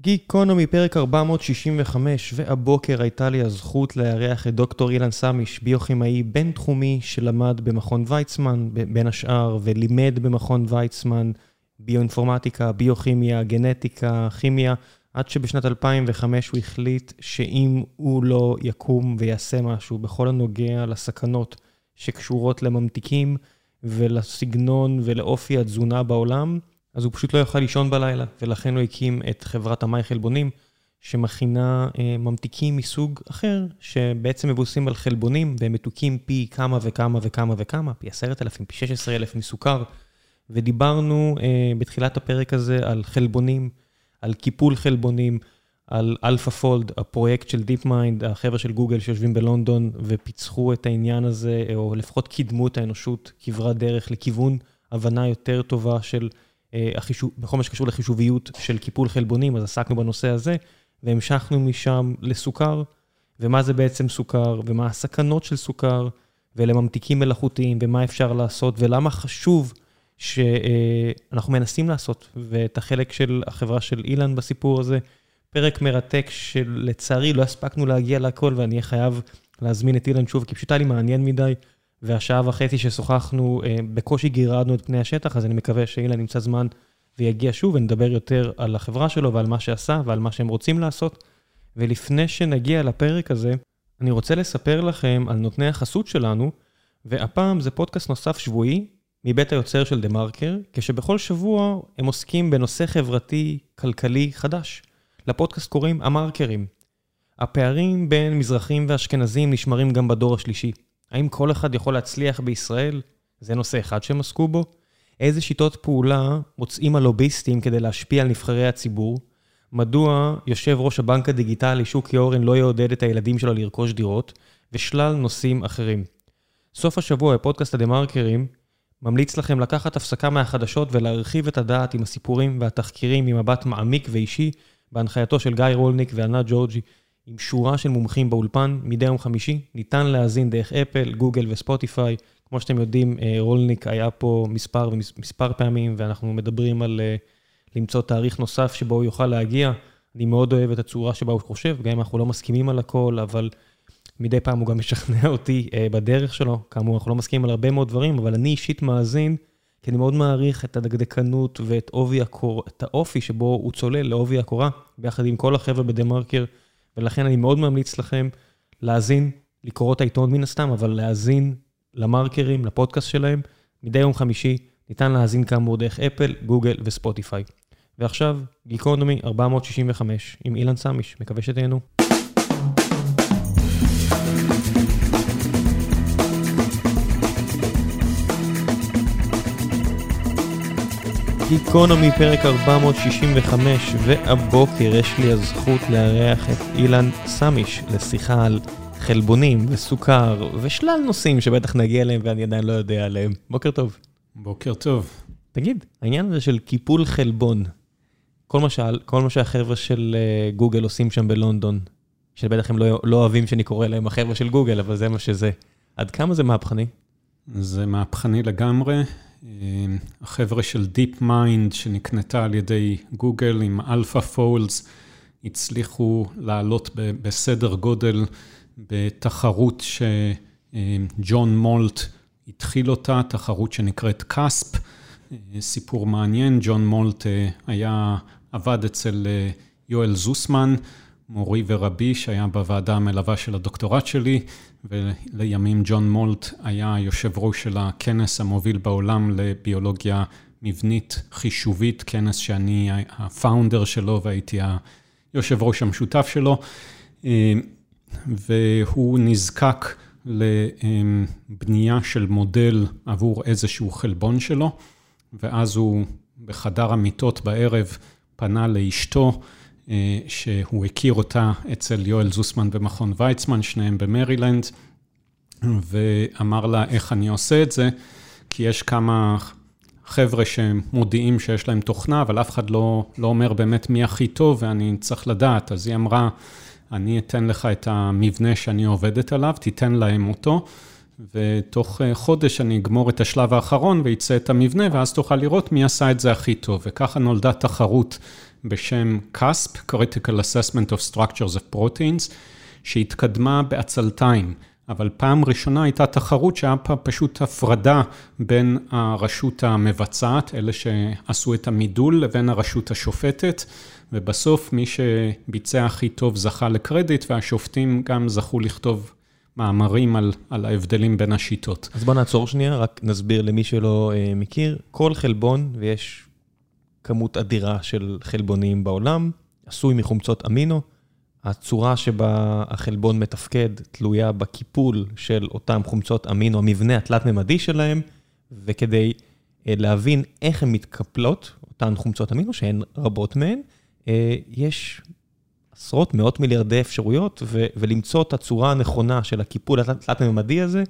גיקונומי, פרק 465, והבוקר הייתה לי הזכות לארח את דוקטור אילן סמיש, ביוכימאי בינתחומי שלמד במכון ויצמן, בין השאר, ולימד במכון ויצמן ביואינפורמטיקה, ביוכימיה, גנטיקה, כימיה, עד שבשנת 2005 הוא החליט שאם הוא לא יקום ויעשה משהו בכל הנוגע לסכנות שקשורות לממתיקים ולסגנון ולאופי התזונה בעולם, אז הוא פשוט לא יוכל לישון בלילה, ולכן הוא הקים את חברת עמאי חלבונים, שמכינה אה, ממתיקים מסוג אחר, שבעצם מבוססים על חלבונים, והם מתוקים פי כמה וכמה וכמה וכמה, פי עשרת אלפים, פי שש עשרה אלף מסוכר. ודיברנו אה, בתחילת הפרק הזה על חלבונים, על קיפול חלבונים, על AlphaFold, הפרויקט של DeepMind, החבר'ה של גוגל שיושבים בלונדון ופיצחו את העניין הזה, או לפחות קידמו את האנושות כברת דרך לכיוון הבנה יותר טובה של החישוב, בכל מה שקשור לחישוביות של קיפול חלבונים, אז עסקנו בנושא הזה, והמשכנו משם לסוכר, ומה זה בעצם סוכר, ומה הסכנות של סוכר, ולממתיקים מלאכותיים, ומה אפשר לעשות, ולמה חשוב שאנחנו מנסים לעשות, ואת החלק של החברה של אילן בסיפור הזה, פרק מרתק שלצערי לא הספקנו להגיע לכל, ואני אהיה חייב להזמין את אילן שוב, כי פשוט היה לי מעניין מדי. והשעה וחצי ששוחחנו, אה, בקושי גירדנו את פני השטח, אז אני מקווה שאילן ימצא זמן ויגיע שוב ונדבר יותר על החברה שלו ועל מה שעשה ועל מה שהם רוצים לעשות. ולפני שנגיע לפרק הזה, אני רוצה לספר לכם על נותני החסות שלנו, והפעם זה פודקאסט נוסף שבועי מבית היוצר של דה מרקר, כשבכל שבוע הם עוסקים בנושא חברתי-כלכלי חדש. לפודקאסט קוראים המרקרים. הפערים בין מזרחים ואשכנזים נשמרים גם בדור השלישי. האם כל אחד יכול להצליח בישראל? זה נושא אחד שהם עסקו בו. איזה שיטות פעולה מוצאים הלוביסטים כדי להשפיע על נבחרי הציבור? מדוע יושב ראש הבנק הדיגיטלי שוקי אורן לא יעודד את הילדים שלו לרכוש דירות? ושלל נושאים אחרים. סוף השבוע בפודקאסט הדה-מרקרים ממליץ לכם לקחת הפסקה מהחדשות ולהרחיב את הדעת עם הסיפורים והתחקירים ממבט מעמיק ואישי בהנחייתו של גיא רולניק וענת ג'ורג'י. עם שורה של מומחים באולפן מדי יום חמישי. ניתן להאזין דרך אפל, גוגל וספוטיפיי. כמו שאתם יודעים, אה, רולניק היה פה מספר ומספר פעמים, ואנחנו מדברים על אה, למצוא תאריך נוסף שבו הוא יוכל להגיע. אני מאוד אוהב את הצורה שבה הוא חושב, גם אם אנחנו לא מסכימים על הכל, אבל מדי פעם הוא גם משכנע אותי אה, בדרך שלו. כאמור, אנחנו לא מסכימים על הרבה מאוד דברים, אבל אני אישית מאזין, כי אני מאוד מעריך את הדקדקנות ואת הקור... האופי שבו הוא צולל לעובי הקורה, ביחד עם כל החבר'ה בדה-מרקר. ולכן אני מאוד ממליץ לכם להאזין, לקרוא את העיתון מן הסתם, אבל להאזין למרקרים, לפודקאסט שלהם. מדי יום חמישי ניתן להאזין כאמור דרך אפל, גוגל וספוטיפיי. ועכשיו, גיקונומי 465 עם אילן סמיש, מקווה שתהנו. גיקונומי, פרק 465, והבוקר יש לי הזכות לארח את אילן סמיש לשיחה על חלבונים וסוכר ושלל נושאים שבטח נגיע אליהם ואני עדיין לא יודע עליהם. בוקר טוב. בוקר טוב. תגיד, העניין הזה של קיפול חלבון, כל מה, שעל, כל מה שהחבר'ה של uh, גוגל עושים שם בלונדון, שבטח הם לא, לא אוהבים שאני קורא להם החבר'ה של גוגל, אבל זה מה שזה. עד כמה זה מהפכני? זה מהפכני לגמרי. אמ, החבר'ה של DeepMind, שנקנתה על ידי גוגל עם AlphaFold, הצליחו לעלות בסדר גודל בתחרות שג'ון מולט התחיל אותה, תחרות שנקראת CASP. סיפור מעניין, ג'ון מולט אה, היה, עבד אצל אה, יואל זוסמן, מורי ורבי שהיה בוועדה המלווה של הדוקטורט שלי, ולימים ג'ון מולט היה יושב ראש של הכנס המוביל בעולם לביולוגיה מבנית חישובית, כנס שאני הפאונדר שלו והייתי היושב ראש המשותף שלו, והוא נזקק לבנייה של מודל עבור איזשהו חלבון שלו, ואז הוא בחדר המיטות בערב פנה לאשתו, אה, שהוא הכיר אותה אצל יואל זוסמן במכון ויצמן, שניהם במרילנד, ואמר לה איך אני עושה את זה, כי יש כמה חבר'ה שמודיעים שיש להם תוכנה, אבל אף אחד לא, לא אומר באמת מי הכי טוב ואני צריך לדעת. אז היא אמרה, אני אתן לך את המבנה שאני עובדת עליו, תיתן להם אותו. ותוך אה, חודש אני אגמור את השלב האחרון ויצא את המבנה, ואז תוכל לראות מי עשה את זה הכי טוב. וככה נולדה תחרות בשם CASP, Critical Assessment of Structures of Proteins, שהתקדמה בעצלתיים. אבל פעם ראשונה הייתה תחרות שהיה פשוט הפרדה בין הרשות המבצעת, אלה שעשו את המידול, לבין הרשות השופטת, ובסוף מי שביצע הכי טוב זכה לקרדיט, והשופטים גם זכו לכתוב מאמרים על, על ההבדלים בין השיטות. אז בוא נעצור שנייה, רק נסביר למי שלא אה, מכיר. כל חלבון, ויש כמות אדירה של חלבונים בעולם, עשוי מחומצות אמינו. הצורה שבה החלבון מתפקד תלויה בקיפול של אותם חומצות אמינו, המבנה התלת-ממדי שלהם, וכדי אה, להבין איך הן מתקפלות, אותן חומצות אמינו, שהן רבות מהן, אה, יש עשרות, מאות מיליארדי אפשרויות, ולמצוא את הצורה הנכונה של הקיפול התלת-ממדי הזה,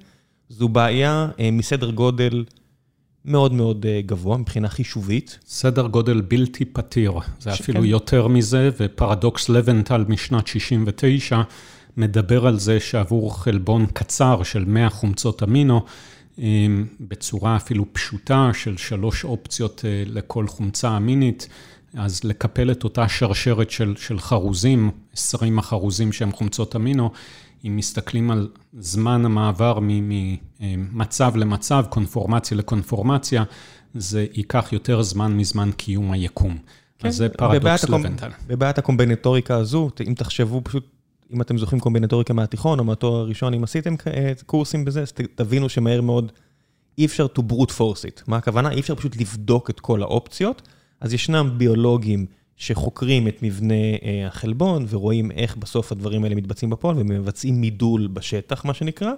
זו בעיה אה, מסדר גודל מאוד מאוד אה, גבוה מבחינה חישובית. סדר גודל בלתי פתיר, זה שכן. אפילו יותר מזה, ופרדוקס לבנטל משנת 69 מדבר על זה שעבור חלבון קצר של 100 חומצות אמינו, בצורה אפילו פשוטה של שלוש אופציות לכל חומצה אמינית, אז לקפל את אותה שרשרת של, של חרוזים, 20 החרוזים שהם חומצות אמינו, אם מסתכלים על זמן המעבר ממצב למצב, קונפורמציה לקונפורמציה, זה ייקח יותר זמן מזמן קיום היקום. כן, אז זה פרדוקס לבנטל. בבעיית הקומבינטוריקה הזו, אם תחשבו פשוט, אם אתם זוכרים קומבינטוריקה מהתיכון או מהתואר הראשון, אם עשיתם קורסים בזה, אז תבינו שמהר מאוד אי אפשר to brute force it. מה הכוונה? אי אפשר פשוט לבדוק את כל האופציות. אז ישנם ביולוגים שחוקרים את מבנה אה, החלבון ורואים איך בסוף הדברים האלה מתבצעים בפועל ומבצעים מידול בשטח, מה שנקרא.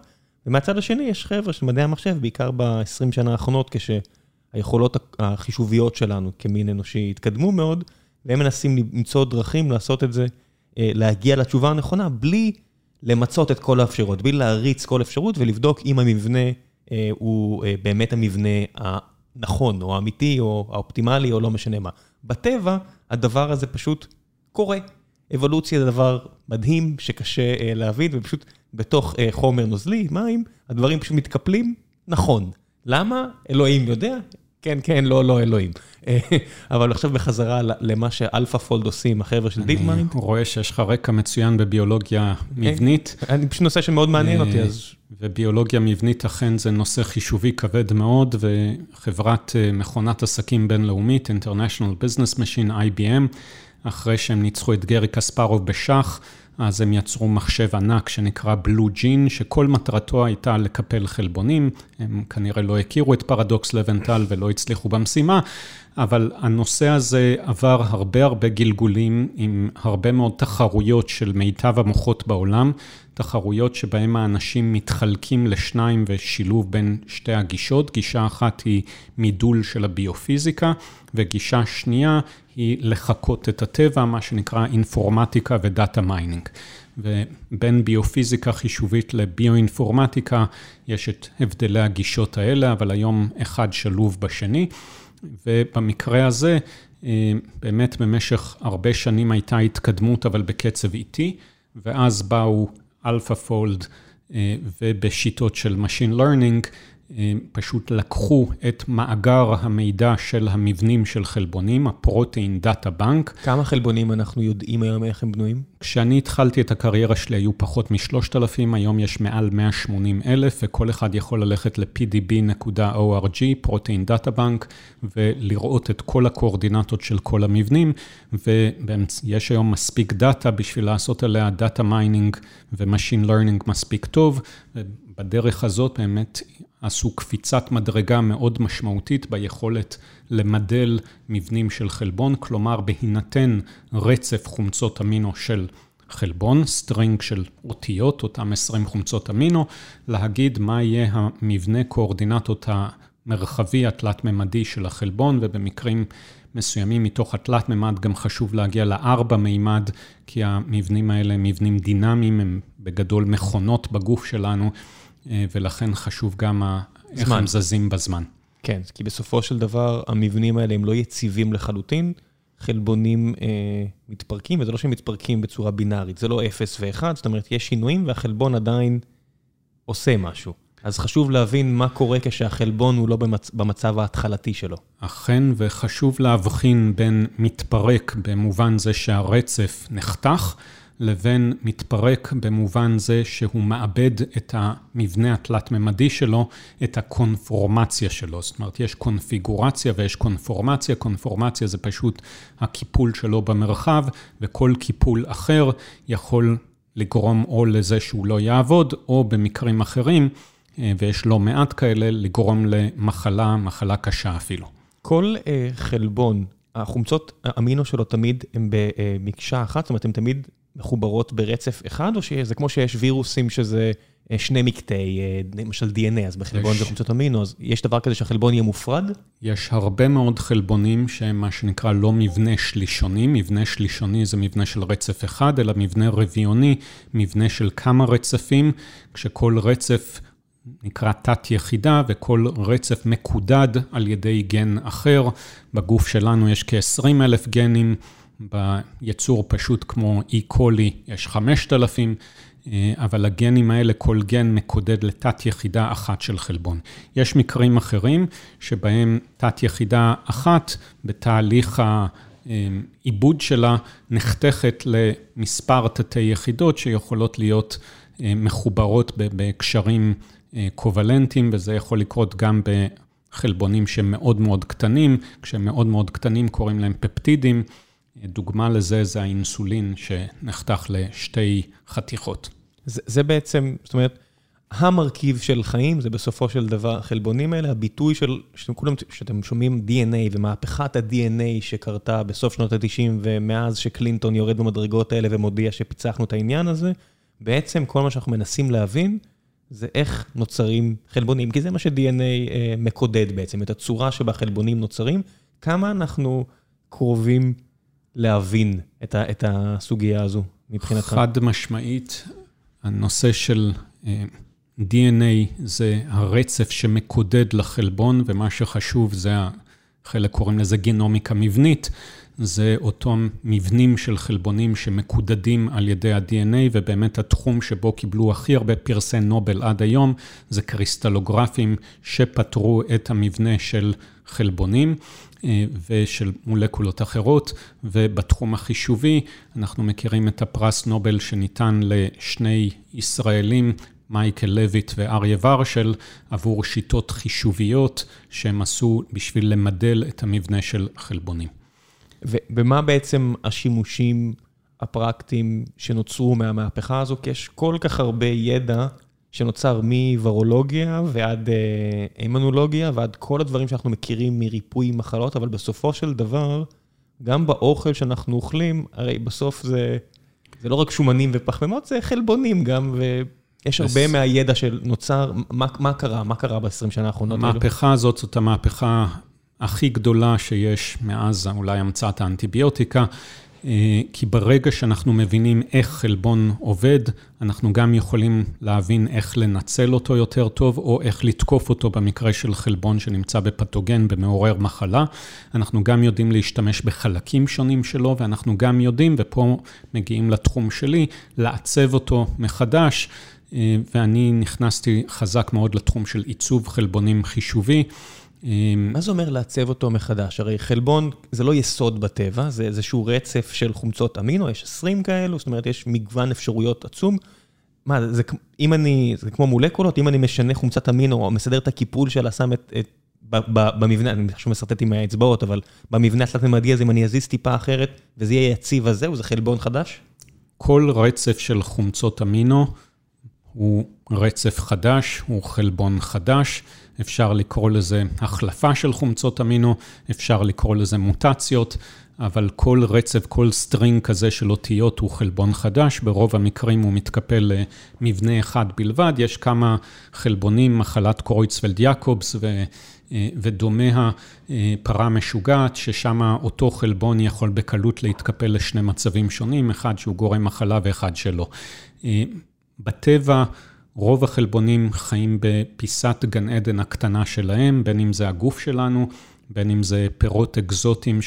ומהצד השני יש חבר'ה של מדעי המחשב, בעיקר ב-20 שנה האחרונות, כשהיכולות החישוביות שלנו כמין אנושי התקדמו מאוד, והם מנסים למצוא דרכים לעשות את זה, אה, להגיע לתשובה הנכונה, בלי למצות את כל האפשרות, בלי להריץ כל אפשרות ולבדוק אם המבנה אה, הוא באמת המבנה הנכון, או האמיתי, או האופטימלי, או לא משנה מה. בטבע, הדבר הזה פשוט קורה. אבולוציה זה דבר מדהים שקשה uh, להבין, ופשוט בתוך uh, חומר נוזלי, מים, הדברים פשוט מתקפלים נכון. למה? אלוהים יודע. כן, כן, לא, לא, אלוהים. אבל עכשיו בחזרה למה ש AlphaFold עושים, החבר'ה של DeepMind. אני רואה שיש לך רקע מצוין בביולוגיה מבנית. אני פשוט נושא שמאוד מעניין אותי, אז... וביולוגיה מבנית אכן זה נושא חישובי כבד מאוד, וחברת אה, מכונת עסקים בינלאומית, International Business Machine, IBM, אחרי שהם ניצחו את גרי קספרוב בשח, אז הם יצרו מחשב ענק שנקרא בלו ג'ין, שכל מטרתו הייתה לקפל חלבונים. הם כנראה לא הכירו את פרדוקס לבנטל ולא הצליחו במשימה, אבל הנושא הזה עבר הרבה הרבה גלגולים עם הרבה מאוד תחרויות של מיטב המוחות בעולם, תחרויות שבהן האנשים מתחלקים לשניים ושילוב בין שתי הגישות. גישה אחת היא מידול של הביופיזיקה, וגישה שנייה היא לחקות את הטבע, מה שנקרא אינפורמטיקה ו data mining. ובין ביופיזיקה חישובית לביואינפורמטיקה יש את הבדלי הגישות האלה, אבל היום אחד שלוב בשני. ובמקרה הזה, אה, באמת במשך הרבה שנים הייתה התקדמות, אבל בקצב איטי, ואז באו AlphaFold אה, ובשיטות של Machine Learning, פשוט לקחו את מאגר המידע של המבנים של חלבונים, ה Protein Data Bank. כמה חלבונים אנחנו יודעים היום איך הם בנויים? כשאני התחלתי את הקריירה שלי היו פחות מ-3,000, היום יש מעל 180 אלף, וכל אחד יכול ללכת ל-pdb.org, Protein Data Bank, ולראות את כל הקואורדינטות של כל המבנים, ויש היום מספיק data בשביל לעשות עליה data mining ו machine learning מספיק טוב. בדרך הזאת באמת עשו קפיצת מדרגה מאוד משמעותית ביכולת למדל מבנים של חלבון, כלומר בהינתן רצף חומצות אמינו של חלבון, string של אותיות, אותם 20 חומצות אמינו, להגיד מה יהיה המבנה קואורדינטות המרחבי התלת-ממדי של החלבון, ובמקרים מסוימים מתוך התלת-ממד גם חשוב להגיע לארבע מימד, כי המבנים האלה הם מבנים דינמיים, הם בגדול מכונות בגוף שלנו. אה, ולכן חשוב גם איך הם זזים בזמן. כן, כי בסופו של דבר המבנים האלה הם לא יציבים לחלוטין, חלבונים אה, מתפרקים, וזה לא שהם מתפרקים בצורה בינארית, זה לא 0 ו-1, זאת אומרת, יש שינויים והחלבון עדיין עושה משהו. אז חשוב להבין מה קורה כשהחלבון הוא לא במצ... במצב ההתחלתי שלו. אכן, וחשוב להבחין בין מתפרק במובן זה שהרצף נחתך, לבין מתפרק במובן זה שהוא מאבד את המבנה התלת-ממדי שלו, את הקונפורמציה שלו. זאת אומרת, יש קונפיגורציה ויש קונפורמציה. קונפורמציה זה פשוט הקיפול שלו במרחב, וכל קיפול אחר יכול לגרום או לזה שהוא לא יעבוד, או במקרים אחרים, אה, ויש לא מעט כאלה, לגרום למחלה, מחלה קשה אפילו. כל uh, חלבון, החומצות האמינו שלו תמיד הם במקשה אחת, זאת אומרת, הן תמיד מחוברות ברצף אחד, או שזה כמו שיש וירוסים שזה אה, שני מקטעי, אה, למשל DNA, אז בחלבון יש... זה חומצות אמינו, אז יש דבר כזה שהחלבון יהיה מופרד? יש הרבה מאוד חלבונים שהם מה שנקרא לא מבנה שלישוני, מבנה שלישוני זה מבנה של רצף אחד, אלא מבנה רביעוני, מבנה של כמה רצפים, כשכל רצף נקרא תת-יחידה, וכל רצף מקודד על ידי גן אחר. בגוף שלנו יש כ-20 אלף גנים. ביצור פשוט כמו אי e. קולי יש 5,000, אה, אבל הגנים האלה, כל גן מקודד לתת יחידה אחת של חלבון. יש מקרים אחרים שבהם תת יחידה אחת בתהליך העיבוד שלה נחתכת למספר תתי יחידות שיכולות להיות אה, מחוברות בקשרים אה, קובלנטיים, וזה יכול לקרות גם בחלבונים שהם מאוד מאוד קטנים, כשהם מאוד מאוד קטנים קוראים להם פפטידים. דוגמה לזה זה האינסולין שנחתך לשתי חתיכות. זה, זה בעצם, זאת אומרת, המרכיב של חיים זה בסופו של דבר החלבונים האלה, הביטוי של, שאתם כולם, שאתם שומעים DNA ומהפכת ה-DNA שקרתה בסוף שנות ה-90 ומאז שקלינטון יורד במדרגות האלה ומודיע שפיצחנו את העניין הזה, בעצם כל מה שאנחנו מנסים להבין זה איך נוצרים חלבונים, כי זה מה ש-DNA אה, מקודד בעצם, את הצורה שבה חלבונים נוצרים, כמה אנחנו קרובים להבין את, ה, את הסוגיה הזו מבחינתך? חד משמעית, הנושא של אה, DNA זה הרצף שמקודד לחלבון, ומה שחשוב זה, חלק קוראים לזה גנומיקה מבנית, זה אותם מבנים של חלבונים שמקודדים על ידי ה-DNA, ובאמת התחום שבו קיבלו הכי הרבה פרסי נובל עד היום, זה קריסטלוגרפים שפתרו את המבנה של חלבונים. אה, ושל מולקולות אחרות, ובתחום החישובי אנחנו מכירים את הפרס נובל שניתן לשני ישראלים, מייקל לויט ואריה ורשל, עבור שיטות חישוביות שהם עשו בשביל למדל את המבנה של חלבונים. ומה בעצם השימושים הפרקטיים שנוצרו מהמהפכה הזו? כי יש כל כך הרבה ידע שנוצר מוורולוגיה ועד אימנולוגיה ועד כל הדברים שאנחנו מכירים מריפוי מחלות, אבל בסופו של דבר, גם באוכל שאנחנו אוכלים, הרי בסוף זה, זה לא רק שומנים ופחמימות, זה חלבונים גם, ויש הרבה מהידע שנוצר. מה, מה קרה? מה קרה ב-20 שנה האחרונות? המהפכה הזאת זאת המהפכה הכי גדולה שיש מאז אולי המצאת האנטיביוטיקה. אה, כי ברגע שאנחנו מבינים איך חלבון עובד, אנחנו גם יכולים להבין איך לנצל אותו יותר טוב, או איך לתקוף אותו במקרה של חלבון שנמצא בפתוגן, במעורר מחלה. אנחנו גם יודעים להשתמש בחלקים שונים שלו, ואנחנו גם יודעים, ופה מגיעים לתחום שלי, לעצב אותו מחדש. אה, ואני נכנסתי חזק מאוד לתחום של עיצוב חלבונים חישובי. מה זה אומר לעצב אותו מחדש? הרי חלבון זה לא יסוד בטבע, זה איזשהו רצף של חומצות אמינו, יש 20 כאלו, זאת אומרת, יש מגוון אפשרויות עצום. מה, זה, אם אני, זה כמו מולקולות, אם אני משנה חומצת אמינו, או מסדר את הקיפול שלה, שם את, את ב, ב, במבנה, אני עכשיו מסרטט עם האצבעות, אבל במבנה התלת-ממדי הזה, אם אני אזיז טיפה אחרת, וזה יהיה יציב אז זהו, זה חלבון חדש? כל רצף של חומצות אמינו הוא רצף חדש, הוא חלבון חדש. אפשר לקרוא לזה החלפה של חומצות אמינו, אפשר לקרוא לזה מוטציות, אבל כל רצף, כל string כזה של אותיות הוא חלבון חדש, ברוב המקרים הוא מתקפל למבנה אחד בלבד, יש כמה חלבונים, מחלת קרויצפלד יעקובס ו... ודומה הפרה משוגעת, ששם אותו חלבון יכול בקלות להתקפל לשני מצבים שונים, אחד שהוא גורם מחלה ואחד שלא. בטבע, רוב החלבונים חיים בפיסת גן עדן הקטנה שלהם, בין אם זה הגוף שלנו, בין אם זה פירות אקזוטיים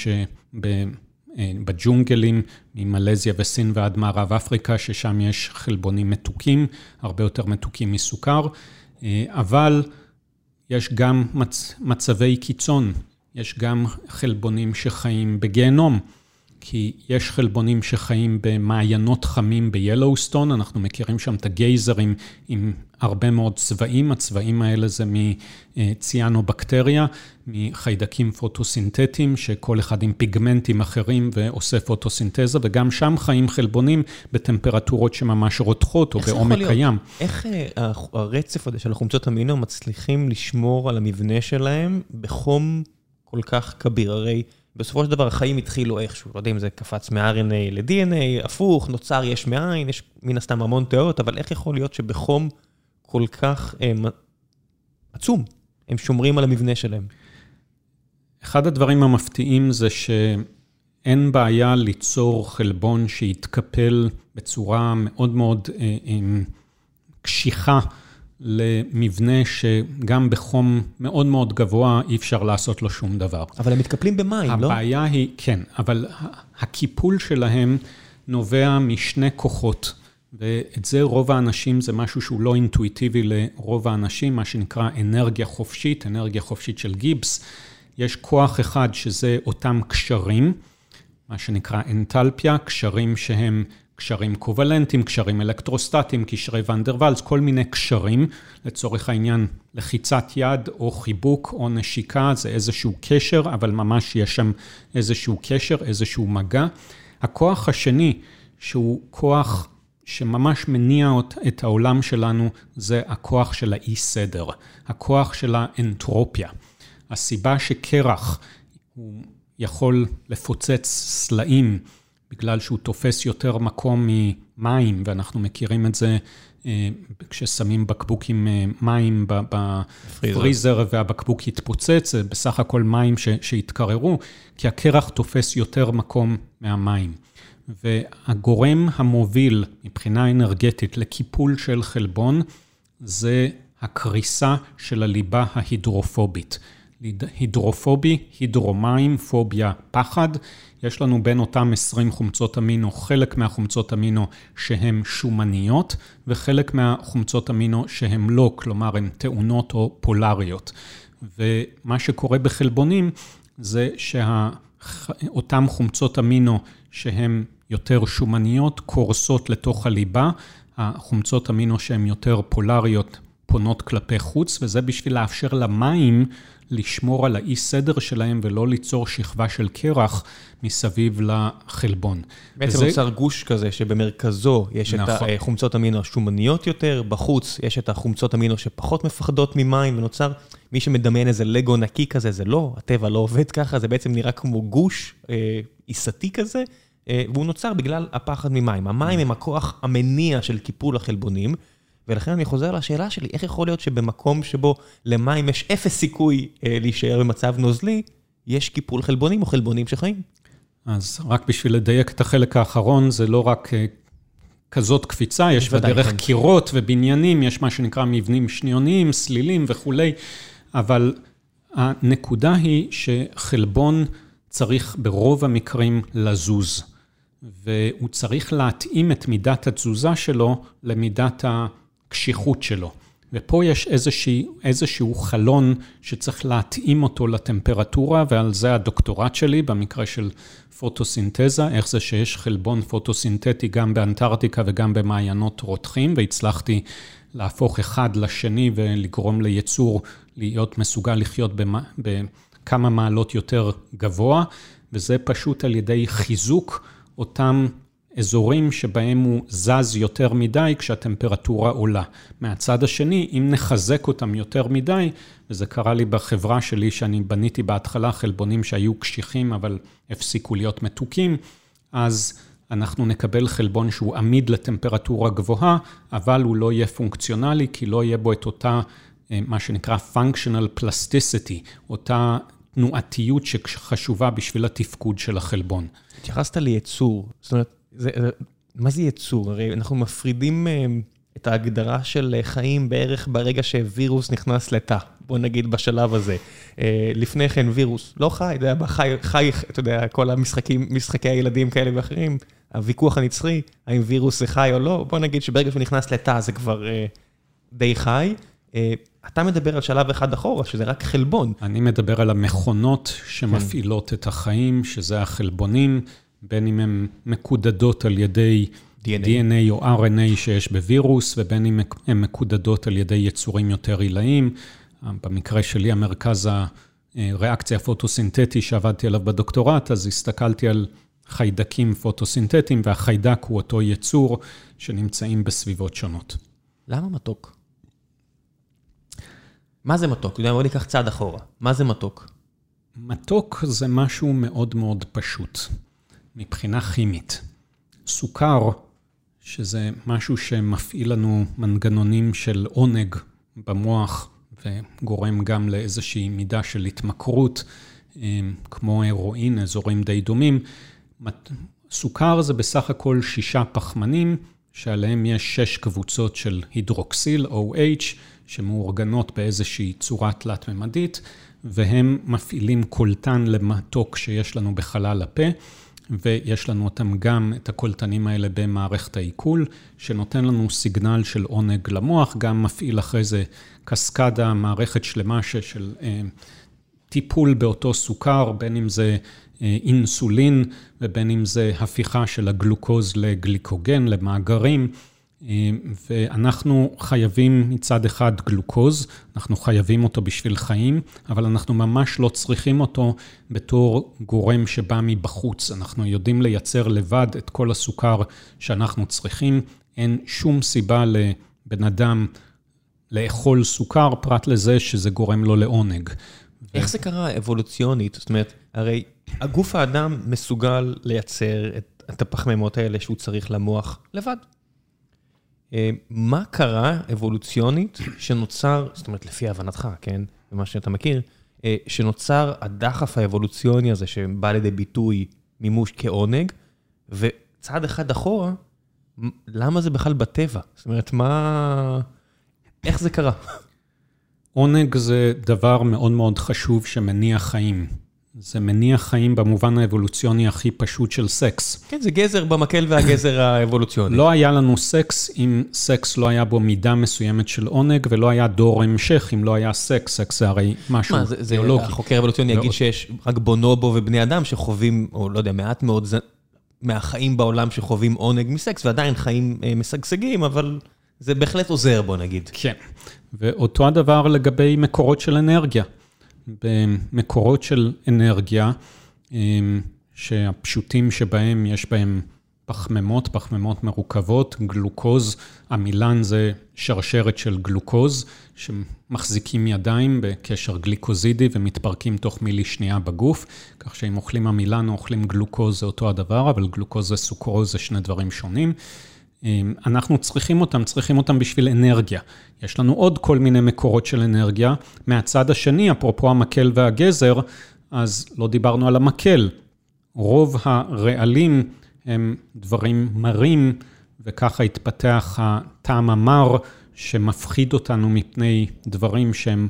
שבג'ונגלים, ממלזיה וסין ועד מערב אפריקה, ששם יש חלבונים מתוקים, הרבה יותר מתוקים מסוכר. אבל יש גם מצ, מצבי קיצון, יש גם חלבונים שחיים בגיהנום. כי יש חלבונים שחיים במעיינות חמים בילוסטון, אנחנו מכירים שם את הגייזרים עם הרבה מאוד צבעים, הצבעים האלה זה מ cyanobacteria, מחיידקים פוטוסינתטיים, שכל אחד עם פיגמנטים אחרים ועושה פוטוסינתזה, וגם שם חיים חלבונים בטמפרטורות שממש רותחות או בעומק קים. איך אה, הרצף הזה של החומצות אמינו מצליחים לשמור על המבנה שלהם בחום כל כך כביר? הרי... בסופו של דבר החיים התחילו איכשהו, לא יודע אם זה קפץ מ-RNA ל-DNA, הפוך, נוצר יש מאין, יש מן הסתם המון תיאוריות, אבל איך יכול להיות שבחום כל כך הם, עצום, הם שומרים על המבנה שלהם? אחד הדברים המפתיעים זה שאין בעיה ליצור חלבון שיתקפל בצורה מאוד מאוד אה, אה, קשיחה. למבנה שגם בחום מאוד מאוד גבוה אי אפשר לעשות לו שום דבר. אבל הם מתקפלים במים, הבעיה לא? הבעיה היא, כן, אבל הקיפול שלהם נובע משני כוחות, ואת זה רוב האנשים, זה משהו שהוא לא אינטואיטיבי לרוב האנשים, מה שנקרא אנרגיה חופשית, אנרגיה חופשית של גיבס. יש כוח אחד שזה אותם קשרים, מה שנקרא אנטלפיה, קשרים שהם קשרים קובלנטיים, קשרים אלקטרוסטטיים, קשרי ונדרוולס, כל מיני קשרים, לצורך העניין לחיצת יד או חיבוק או נשיקה, זה איזשהו קשר, אבל ממש יש שם איזשהו קשר, איזשהו מגע. הכוח השני, שהוא כוח שממש מניע את העולם שלנו, זה הכוח של האי סדר, הכוח של האנטרופיה. הסיבה שקרח הוא יכול לפוצץ סלעים, בגלל שהוא תופס יותר מקום ממים, ואנחנו מכירים את זה אה, כששמים בקבוק עם אה, מים בפריזר והבקבוק יתפוצץ, זה בסך הכל מים שהתקררו, כי הקרח תופס יותר מקום מהמים. והגורם המוביל מבחינה אנרגטית לקיפול של חלבון זה הקריסה של הליבה ההידרופובית. הידרופובי, הידרומים, פוביה, פחד. יש לנו בין אותם 20 חומצות אמינו, חלק מהחומצות אמינו שהן שומניות, וחלק מהחומצות אמינו שהן לא, כלומר הן טעונות או פולריות. ומה שקורה בחלבונים זה שאותן חומצות אמינו שהן יותר שומניות קורסות לתוך הליבה, החומצות אמינו שהן יותר פולריות פונות כלפי חוץ, וזה בשביל לאפשר למים לשמור על האי סדר שלהם ולא ליצור שכבה של קרח מסביב לחלבון. בעצם וזה... נוצר גוש כזה שבמרכזו יש נכון. את החומצות אמינו השומניות יותר, בחוץ יש את החומצות אמינו שפחות מפחדות ממים, ונוצר, מי שמדמיין איזה לגו נקי כזה, זה לא, הטבע לא עובד ככה, זה בעצם נראה כמו גוש אה, עיסתי כזה, אה, והוא נוצר בגלל הפחד ממים. המים הם הכוח המניע של קיפול החלבונים. ולכן אני חוזר לשאלה שלי, איך יכול להיות שבמקום שבו למים יש אפס סיכוי אה, להישאר במצב נוזלי, יש קיפול חלבונים או חלבונים שחיים? אז רק בשביל לדייק את החלק האחרון, זה לא רק אה, כזאת קפיצה, יש בדרך כן. קירות ובניינים, יש מה שנקרא מבנים שניוניים, סלילים וכולי, אבל הנקודה היא שחלבון צריך ברוב המקרים לזוז, והוא צריך להתאים את מידת התזוזה שלו למידת ה... הקשיחות שלו. ופה יש איזושהי, איזשהו חלון שצריך להתאים אותו לטמפרטורה, ועל זה הדוקטורט שלי, במקרה של פוטוסינתזה, איך זה שיש חלבון פוטוסינתטי גם באנטארקטיקה וגם במעיינות רותחים, והצלחתי להפוך אחד לשני ולגרום ליצור להיות מסוגל לחיות בכמה מעלות יותר גבוה, וזה פשוט על ידי חיזוק אותם אזורים שבהם הוא זז יותר מדי כשהטמפרטורה עולה. מהצד השני, אם נחזק אותם יותר מדי, וזה קרה לי בחברה שלי, שאני בניתי בהתחלה חלבונים שהיו קשיחים, אבל הפסיקו להיות מתוקים, אז אנחנו נקבל חלבון שהוא עמיד לטמפרטורה גבוהה, אבל הוא לא יהיה פונקציונלי, כי לא יהיה בו את אותה, אה, מה שנקרא functional plasticity, אותה תנועתיות שחשובה בשביל התפקוד של החלבון. התייחסת לייצור, זאת אומרת, זה, מה זה יצור? הרי אנחנו מפרידים אה, את ההגדרה של חיים בערך ברגע שווירוס נכנס לתא, בוא נגיד בשלב הזה. אה, לפני כן וירוס לא חי, אתה יודע, חי, חי, אתה יודע, כל המשחקים, משחקי הילדים כאלה ואחרים, הוויכוח הנצחי, האם וירוס זה חי או לא, בוא נגיד שברגע שהוא נכנס לתא זה כבר אה, די חי. אתה מדבר על שלב אחד אחורה, שזה רק חלבון. אני מדבר על המכונות שמפעילות כן. את החיים, שזה החלבונים, בין אם הן מקודדות על ידי DNA. DNA או RNA שיש בווירוס, ובין אם הן מקודדות על ידי יצורים יותר עילאיים. במקרה שלי, המרכז הריאקציה הפוטוסינתטי שעבדתי עליו בדוקטורט, אז הסתכלתי על חיידקים פוטוסינתטיים, והחיידק הוא אותו יצור שנמצאים בסביבות שונות. למה מתוק? מה זה מתוק? בוא ניקח צעד אחורה. מה זה מתוק? מתוק זה משהו מאוד מאוד פשוט, מבחינה כימית. סוכר, שזה משהו שמפעיל לנו מנגנונים של עונג במוח, וגורם גם לאיזושהי מידה של התמכרות, אה, כמו הרואין, אזורים די דומים. סוכר זה בסך הכל שישה פחמנים, שעליהם יש שש קבוצות של הידרוקסיל, OH, שמאורגנות באיזושהי צורה תלת-ממדית, והם מפעילים קולטן למתוק שיש לנו בחלל הפה, ויש לנו אותם גם, את הקולטנים האלה במערכת העיכול, שנותן לנו סיגנל של עונג למוח, גם מפעיל אחרי זה קסקדה, מערכת שלמה של אה, טיפול באותו סוכר, בין אם זה אה, אינסולין ובין אם זה הפיכה של הגלוקוז לגליקוגן, למאגרים. ואנחנו חייבים מצד אחד גלוקוז, אנחנו חייבים אותו בשביל חיים, אבל אנחנו ממש לא צריכים אותו בתור גורם שבא מבחוץ. אנחנו יודעים לייצר לבד את כל הסוכר שאנחנו צריכים. אין שום סיבה לבן אדם לאכול סוכר, פרט לזה שזה גורם לו לעונג. איך זה קרה אבולוציונית? זאת אומרת, הרי הגוף האדם מסוגל לייצר את הפחמימות האלה שהוא צריך למוח לבד. אה, מה קרה אבולוציונית שנוצר, זאת אומרת, לפי הבנתך, כן, ומה שאתה מכיר, אה, שנוצר הדחף האבולוציוני הזה שבא לידי ביטוי מימוש העונג, וצעד אחד אחורה, למה זה בכלל בטבע? זאת אומרת, מה... איך זה קרה? עונג זה דבר מאוד מאוד חשוב שמניע חיים. זה מניע חיים במובן האבולוציוני הכי פשוט של סקס. כן, זה הגזר במקל והגזר האבולוציוני. לא היה לנו סקס אם סקס לא היה בו מידה מסוימת של עונג, ולא היה דור המשך אם לא היה סקס. סקס זה הרי משהו מה, זה, ביולוגי. החוקר האבולוציוני יגיד שיש רק בונובו ובני אדם שחווים, או לא יודע, מעט מאוד ז... מהחיים בעולם שחווים עונג מסקס, ועדיין חיים אה, משגשגים, אבל זה בהחלט עוזר, בוא נגיד. כן, ואותו הדבר לגבי מקורות של אנרגיה. במקורות של אנרגיה, אמ, שהפשוטים שבהם יש בהם פחמימות, פחמימות מרוכבות, גלוקוז, עמילן זה שרשרת של גלוקוז, שמחזיקים ידיים בקשר גליקוזידי ומתפרקים תוך מילי שנייה בגוף, כך שאם אוכלים עמילן או אוכלים גלוקוז זה אותו הדבר, אבל גלוקוז וסוכרוז זה שני דברים שונים. אמ, אנחנו צריכים אותם, צריכים אותם בשביל אנרגיה. יש לנו עוד כל מיני מקורות של אנרגיה. מהצד השני, אפרופו המקל והגזר, אז לא דיברנו על המקל. רוב הרעלים הם דברים מרים, וככה התפתח הטעם המר שמפחיד אותנו מפני דברים שהם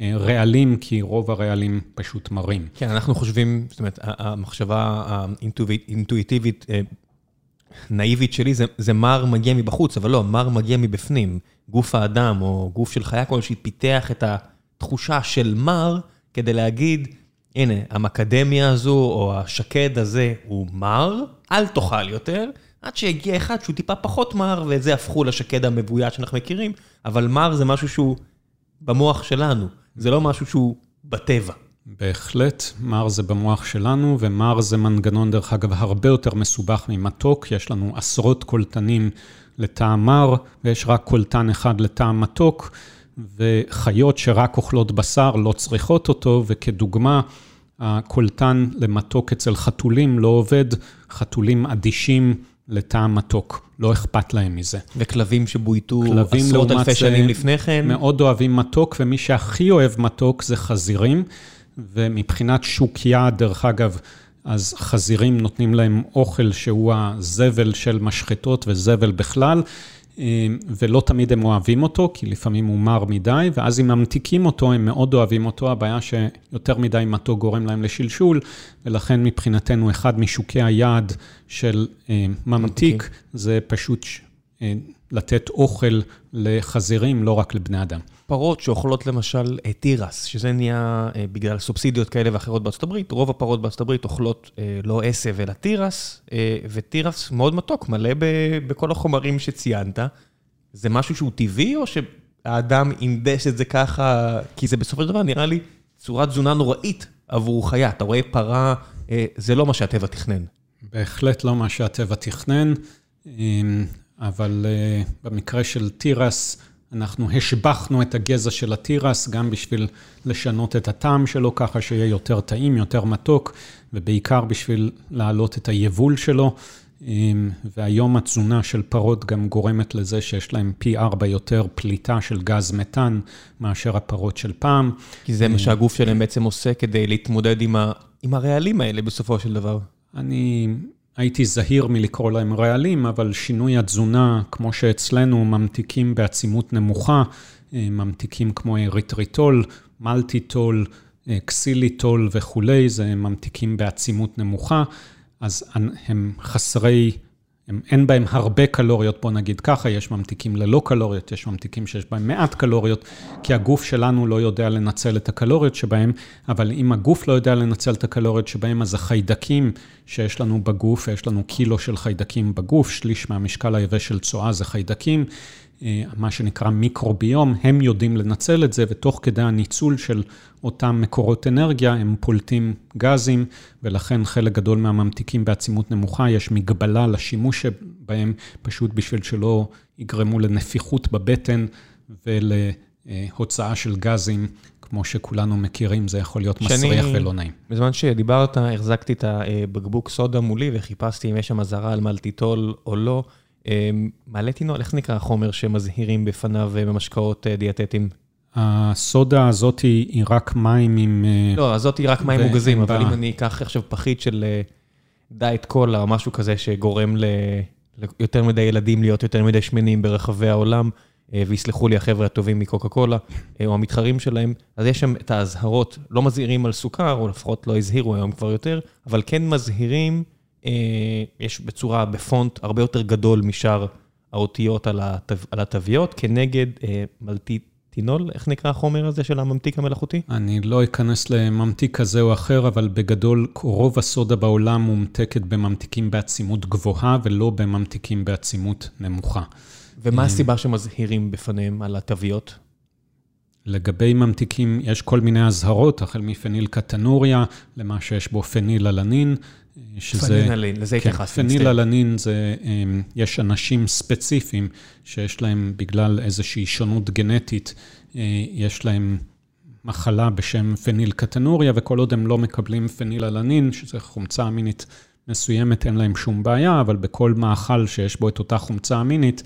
אה, רעלים, כי רוב הרעלים פשוט מרים. כן, אנחנו חושבים, זאת אומרת, המחשבה האינטואיטיבית אה, נאיבית שלי, זה, זה מר מגיע מבחוץ, אבל לא, מר מגיע מבפנים. גוף האדם או גוף של חיה כלשהי פיתח את התחושה של מר כדי להגיד, הנה, המקדמיה הזו או השקד הזה הוא מר, אל תאכל יותר, עד שהגיע אחד שהוא טיפה פחות מר, ואת זה הפכו לשקד המבוית שאנחנו מכירים, אבל מר זה משהו שהוא במוח שלנו, זה לא משהו שהוא בטבע. בהחלט, מר זה במוח שלנו, ומר זה מנגנון, דרך אגב, הרבה יותר מסובך ממתוק. יש לנו עשרות קולטנים לטעם מר, ויש רק קולטן אחד לטעם מתוק, וחיות שרק אוכלות בשר לא צריכות אותו, וכדוגמה, הקולטן למתוק אצל חתולים לא עובד, חתולים אדישים לטעם מתוק, לא אכפת להם מזה. וכלבים שבויתו עשרות אלפי שנים לפני כן? מאוד אוהבים מתוק, ומי שהכי אוהב מתוק זה חזירים. ומבחינת שוק יעד, דרך אגב, אז חזירים נותנים להם אוכל שהוא הזבל של משחטות וזבל בכלל, אה, ולא תמיד הם אוהבים אותו, כי לפעמים הוא מר מדי, ואז אם ממתיקים אותו, הם מאוד אוהבים אותו. הבעיה שיותר מדי מתוק גורם להם לשלשול, ולכן מבחינתנו אחד משוקי היעד של אה, ממתיק, זה פשוט אה, לתת אוכל לחזירים, לא רק לבני אדם. פרות שאוכלות למשל תירס, שזה נהיה בגלל סובסידיות כאלה ואחרות בארצות הברית, רוב הפרות בארצות הברית אוכלות לא עשב אלא תירס, ותירס מאוד מתוק, מלא בכל החומרים שציינת. זה משהו שהוא טבעי, או שהאדם אינדס את זה ככה, כי זה בסופו של דבר נראה לי צורת תזונה נוראית עבור חיה. אתה רואה פרה, זה לא מה שהטבע תכנן. בהחלט לא מה שהטבע תכנן, אבל במקרה של תירס, אנחנו השבחנו את הגזע של התירס, גם בשביל לשנות את הטעם שלו, ככה שיהיה יותר טעים, יותר מתוק, ובעיקר בשביל להעלות את היבול שלו. והיום התזונה של פרות גם גורמת לזה שיש להם פי ארבע יותר פליטה של גז מתאן מאשר הפרות של פעם. כי זה מה שהגוף שלהם בעצם עושה כדי להתמודד עם הרעלים האלה בסופו של דבר. אני הייתי זהיר מלקרוא להם רעלים, אבל שינוי התזונה, כמו שאצלנו, ממתיקים בעצימות נמוכה, ממתיקים כמו אריתריטול, מלטיטול, קסיליטול וכולי, זה ממתיקים בעצימות נמוכה. אז הם חסרי, הם, אין בהם הרבה קלוריות, בוא נגיד ככה, יש ממתיקים ללא קלוריות, יש ממתיקים שיש בהם מעט קלוריות, כי הגוף שלנו לא יודע לנצל את הקלוריות שבהם, אבל אם הגוף לא יודע לנצל את הקלוריות שבהם, אז החיידקים שיש לנו בגוף, יש לנו קילו של חיידקים בגוף, שליש מהמשקל היבש של צואה זה חיידקים, מה שנקרא מיקרוביום, הם יודעים לנצל את זה, ותוך כדי הניצול של אותם מקורות אנרגיה, הם פולטים גזים, ולכן חלק גדול מהממתיקים בעצימות נמוכה, יש מגבלה לשימוש שבהם, פשוט בשביל שלא יגרמו לנפיחות בבטן ולהוצאה של גזים. כמו שכולנו מכירים, זה יכול להיות מסריח ולא נעים. בזמן שדיברת, החזקתי את הבקבוק סודה מולי וחיפשתי אם יש שם אזהרה על מלטיטול או לא. מעלה-טינול, איך נקרא החומר שמזהירים בפניו במשקאות דיאטטיים? הסודה הזאת היא רק מים עם... לא, הזאת היא רק מים מוגזים, אבל אם אני אקח עכשיו פחית של דיאט קולה או משהו כזה שגורם ליותר מדי ילדים להיות יותר מדי שמנים ברחבי העולם, ויסלחו לי החבר'ה הטובים מקוקה קולה, או המתחרים שלהם, אז יש שם את האזהרות, לא מזהירים על סוכר, או לפחות לא הזהירו היום כבר יותר, אבל כן מזהירים יש בצורה, בפונט הרבה יותר גדול משאר האותיות על התוויות, כנגד מלטיטינול, איך נקרא החומר הזה של הממתיק המלאכותי? אני לא אכנס לממתיק כזה או אחר, אבל בגדול, רוב הסודה בעולם מומתקת בממתיקים בעצימות גבוהה, ולא בממתיקים בעצימות נמוכה. ומה הסיבה שמזהירים בפניהם על התוויות? לגבי ממתיקים, יש כל מיני אזהרות, החל מפניל קטנוריה, למה שיש בו פניל אלנין. שזה... פניללנין, לזה התייחסתי. כן, פניללנין זה, יש אנשים ספציפיים שיש להם, בגלל איזושהי שונות גנטית, יש להם מחלה בשם פניל קטנוריה, וכל עוד הם לא מקבלים פניללנין, שזה חומצה אמינית מסוימת, אין להם שום בעיה, אבל בכל מאכל שיש בו את אותה חומצה אמינית,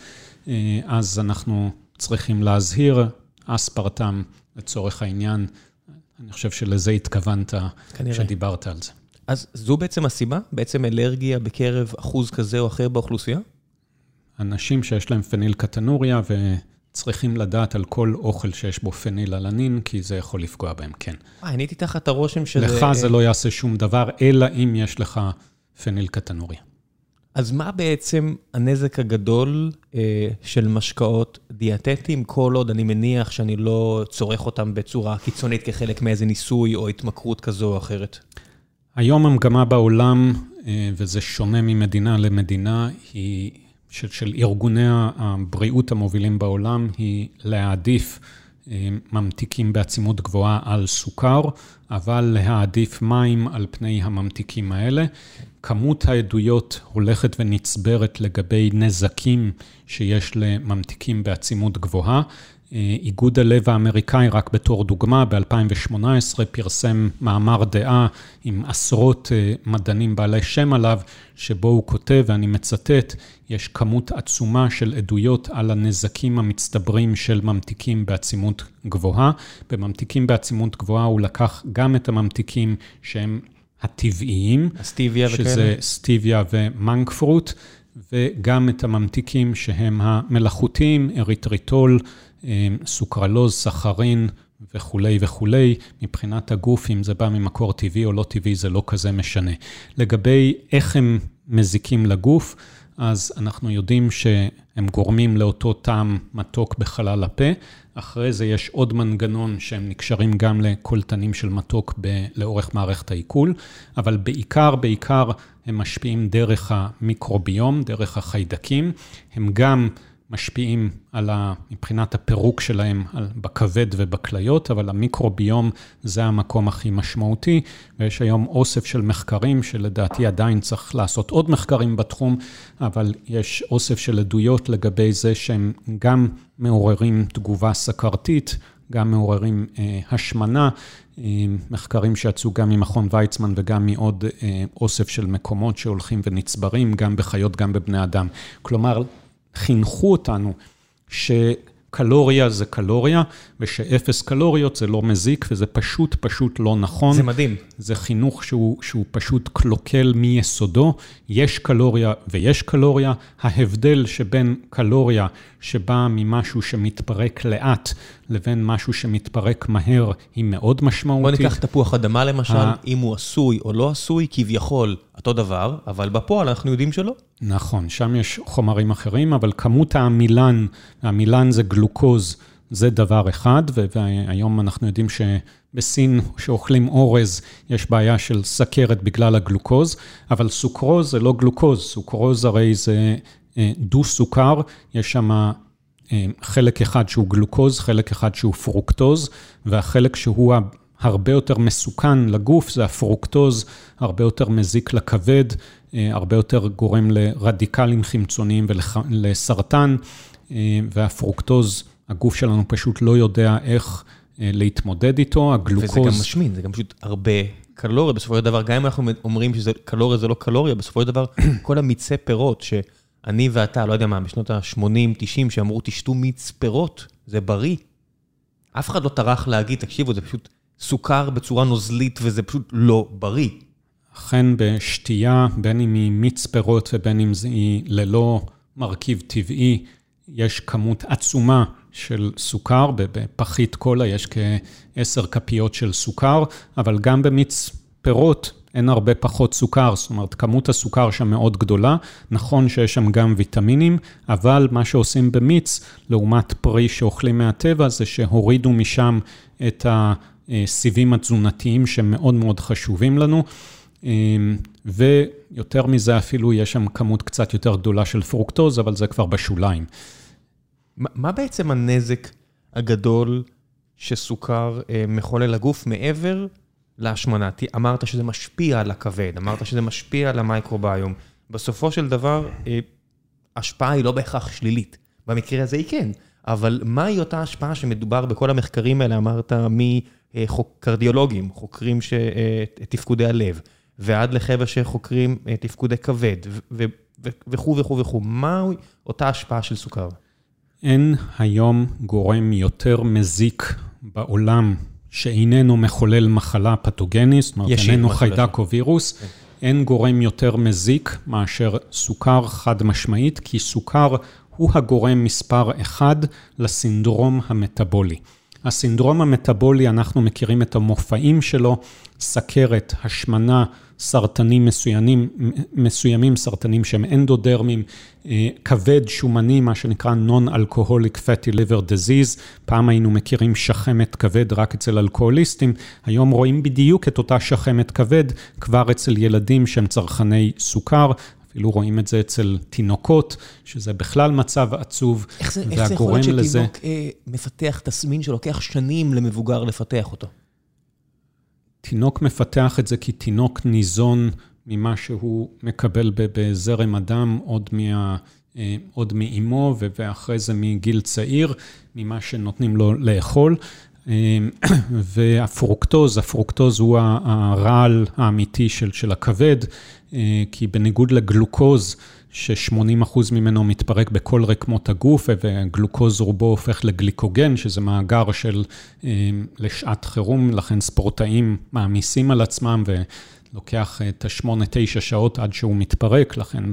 אז אנחנו צריכים להזהיר, אספרטם לצורך העניין. אני חושב שלזה התכוונת כשדיברת על זה. אז זו בעצם הסיבה? בעצם אלרגיה בקרב אחוז כזה או אחר באוכלוסייה? אנשים שיש להם פניל קטנוריה וצריכים לדעת על כל אוכל שיש בו פניל אלנין, כי זה יכול לפגוע בהם, כן. אה, אני הייתי תחת הרושם שזה... לך זה לא יעשה שום דבר, אלא אם יש לך פניל קטנוריה. אז מה בעצם הנזק הגדול אה, של משקאות דיאטטיים, כל עוד אני מניח שאני לא צורך אותם בצורה קיצונית כחלק מאיזה ניסוי או התמכרות כזו או אחרת? היום המגמה בעולם, וזה שונה ממדינה למדינה, היא של, של ארגוני הבריאות המובילים בעולם, היא להעדיף ממתיקים בעצימות גבוהה על סוכר, אבל להעדיף מים על פני הממתיקים האלה. כמות העדויות הולכת ונצברת לגבי נזקים שיש לממתיקים בעצימות גבוהה. איגוד הלב האמריקאי, רק בתור דוגמה, ב-2018 פרסם מאמר דעה עם עשרות מדענים בעלי שם עליו, שבו הוא כותב, ואני מצטט, יש כמות עצומה של עדויות על הנזקים המצטברים של ממתיקים בעצימות גבוהה. בממתיקים בעצימות גבוהה הוא לקח גם את הממתיקים שהם הטבעיים, הסטיביה וכאלה, שזה סטיביה ומנק פרוט, וגם את הממתיקים שהם המלאכותיים, אריתריטול, סוכרלוז, סחרין וכולי וכולי. מבחינת הגוף, אם זה בא ממקור טבעי או לא טבעי, זה לא כזה משנה. לגבי איך הם מזיקים לגוף, אז אנחנו יודעים שהם גורמים לאותו טעם מתוק בחלל הפה. אחרי זה יש עוד מנגנון שהם נקשרים גם לקולטנים של מתוק ב- לאורך מערכת העיכול, אבל בעיקר, בעיקר הם משפיעים דרך המיקרוביום, דרך החיידקים. הם גם משפיעים על ה, מבחינת הפירוק שלהם על, בכבד ובכליות, אבל המיקרוביום זה המקום הכי משמעותי, ויש היום אוסף של מחקרים, שלדעתי עדיין צריך לעשות עוד מחקרים בתחום, אבל יש אוסף של עדויות לגבי זה שהם גם מעוררים תגובה סכרתית, גם מעוררים אה, השמנה, אה, מחקרים שיצאו גם ממכון ויצמן וגם מעוד אה, אוסף של מקומות שהולכים ונצברים, גם בחיות, גם בבני אדם. כלומר, חינכו אותנו שקלוריה זה קלוריה, ושאפס קלוריות זה לא מזיק, וזה פשוט פשוט לא נכון. זה מדהים. זה חינוך שהוא, שהוא פשוט קלוקל מיסודו. יש קלוריה ויש קלוריה. ההבדל שבין קלוריה שבאה ממשהו שמתפרק לאט, לבין משהו שמתפרק מהר, היא מאוד משמעותית. בוא ניקח תפוח אדמה למשל, אם הוא עשוי או לא עשוי, כביכול אותו דבר, אבל בפועל אנחנו יודעים שלא. נכון, שם יש חומרים אחרים, אבל כמות העמילן, העמילן זה גלוקוז, זה דבר אחד, והיום אנחנו יודעים שבסין, כשאוכלים אורז, יש בעיה של סכרת בגלל הגלוקוז, אבל סוכרוז זה לא גלוקוז, סוכרוז הרי זה דו-סוכר, יש שם אה, חלק אחד שהוא גלוקוז, חלק אחד שהוא פרוקטוז, והחלק שהוא הרבה יותר מסוכן לגוף זה הפרוקטוז, הרבה יותר מזיק לכבד, אה, הרבה יותר גורם לרדיקלים חמצוניים ולסרטן, והפרוקטוז, הגוף שלנו פשוט לא יודע איך להתמודד איתו, הגלוקוז... וזה גם משמין, זה גם פשוט הרבה קלוריה, בסופו של דבר, גם אם אנחנו אומרים שקלוריה זה לא קלוריה, בסופו של דבר, כל המיצי פירות ש... אני ואתה, לא יודע מה, בשנות ה-80-90, שאמרו, תשתו מיץ פירות, זה בריא. אף אחד לא טרח להגיד, תקשיבו, זה פשוט סוכר בצורה נוזלית, וזה פשוט לא בריא. אכן בשתייה, בין אם היא מיץ פירות ובין אם היא ללא מרכיב טבעי, יש כמות עצומה של סוכר, בפחית קולה יש כעשר כפיות של סוכר, אבל גם במיץ פירות אין הרבה פחות סוכר, זאת אומרת, כמות הסוכר שם מאוד גדולה. נכון שיש שם גם ויטמינים, אבל מה שעושים במיץ, לעומת פרי שאוכלים מהטבע, זה שהורידו משם את הסיבים התזונתיים שמאוד מאוד חשובים לנו. ויותר מזה אפילו, יש שם כמות קצת יותר גדולה של פרוקטוז, אבל זה כבר בשוליים. מה בעצם הנזק הגדול שסוכר אה, מחולל לגוף מעבר להשמנה. אמרת שזה משפיע על הכבד, אמרת שזה משפיע על המייקרוביום. בסופו של דבר, אה, השפעה היא לא בהכרח שלילית. במקרה הזה היא כן, אבל מהי אותה השפעה שמדובר בכל המחקרים האלה, אמרת, מקרדיולוגים, חוקרים ש... אה, הלב, ועד לחבר'ה שחוקרים אה, תפקודי כבד, וכו' וכו' וכו'. מהי אותה השפעה של סוכר? אין היום גורם יותר מזיק בעולם שאיננו מחולל מחלה פתוגנית, זאת אומרת, איננו חיידק או וירוס, כן. אין גורם יותר מזיק מאשר סוכר חד משמעית, כי סוכר הוא הגורם מספר אחד לסינדרום המטבולי. הסינדרום המטבולי, אנחנו מכירים את המופעים שלו, סכרת, השמנה, סרטנים מסוימים, מסוימים סרטנים שהם אנדודרמים, אה, כבד שומני, מה שנקרא Non-Alcoholic Fatty Liver Disease. פעם היינו מכירים שחמת כבד רק אצל אלכוהוליסטים, היום רואים בדיוק את אותה שחמת כבד כבר אצל ילדים שהם צרכני סוכר. אפילו רואים את זה אצל תינוקות, שזה בכלל מצב עצוב, איך זה, איך זה יכול להיות שתינוק אה, מפתח תסמין שלוקח שנים למבוגר לפתח אותו? תינוק מפתח את זה כי תינוק ניזון ממה שהוא מקבל בזרם הדם, עוד, מה, אה, עוד מאימו, ואחרי זה מגיל צעיר, ממה שנותנים לו לאכול. אה, והפרוקטוז, הפרוקטוז הוא הרעל האמיתי של, של הכבד, אה, כי בניגוד לגלוקוז, ש-80% ממנו מתפרק בכל רקמות הגוף, וגלוקוז רובו הופך לגליקוגן, שזה מאגר של לשעת חירום, לכן ספורטאים מעמיסים על עצמם ולוקח את ה-8-9 שעות עד שהוא מתפרק, לכן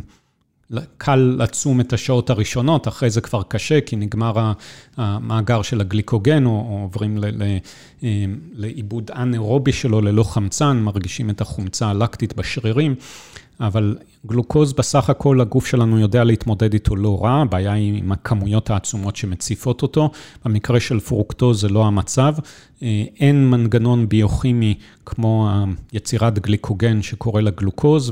קל לצום את השעות הראשונות, אחרי זה כבר קשה, כי נגמר המאגר של הגליקוגן, או עוברים לעיבוד אנאירובי שלו ללא חמצן, מרגישים את החומצה הלקטית בשרירים. אבל גלוקוז בסך הכל הגוף שלנו יודע להתמודד איתו לא רע, הבעיה היא עם הכמויות העצומות שמציפות אותו. במקרה של פרוקטוז זה לא המצב. אה, אין מנגנון ביוכימי כמו יצירת גליקוגן שקורה לגלוקוז,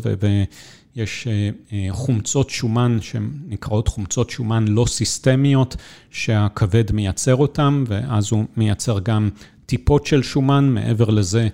ויש אה, אה, חומצות שומן שנקראות חומצות שומן לא סיסטמיות, שהכבד מייצר אותן, ואז הוא מייצר גם טיפות של שומן, מעבר לזה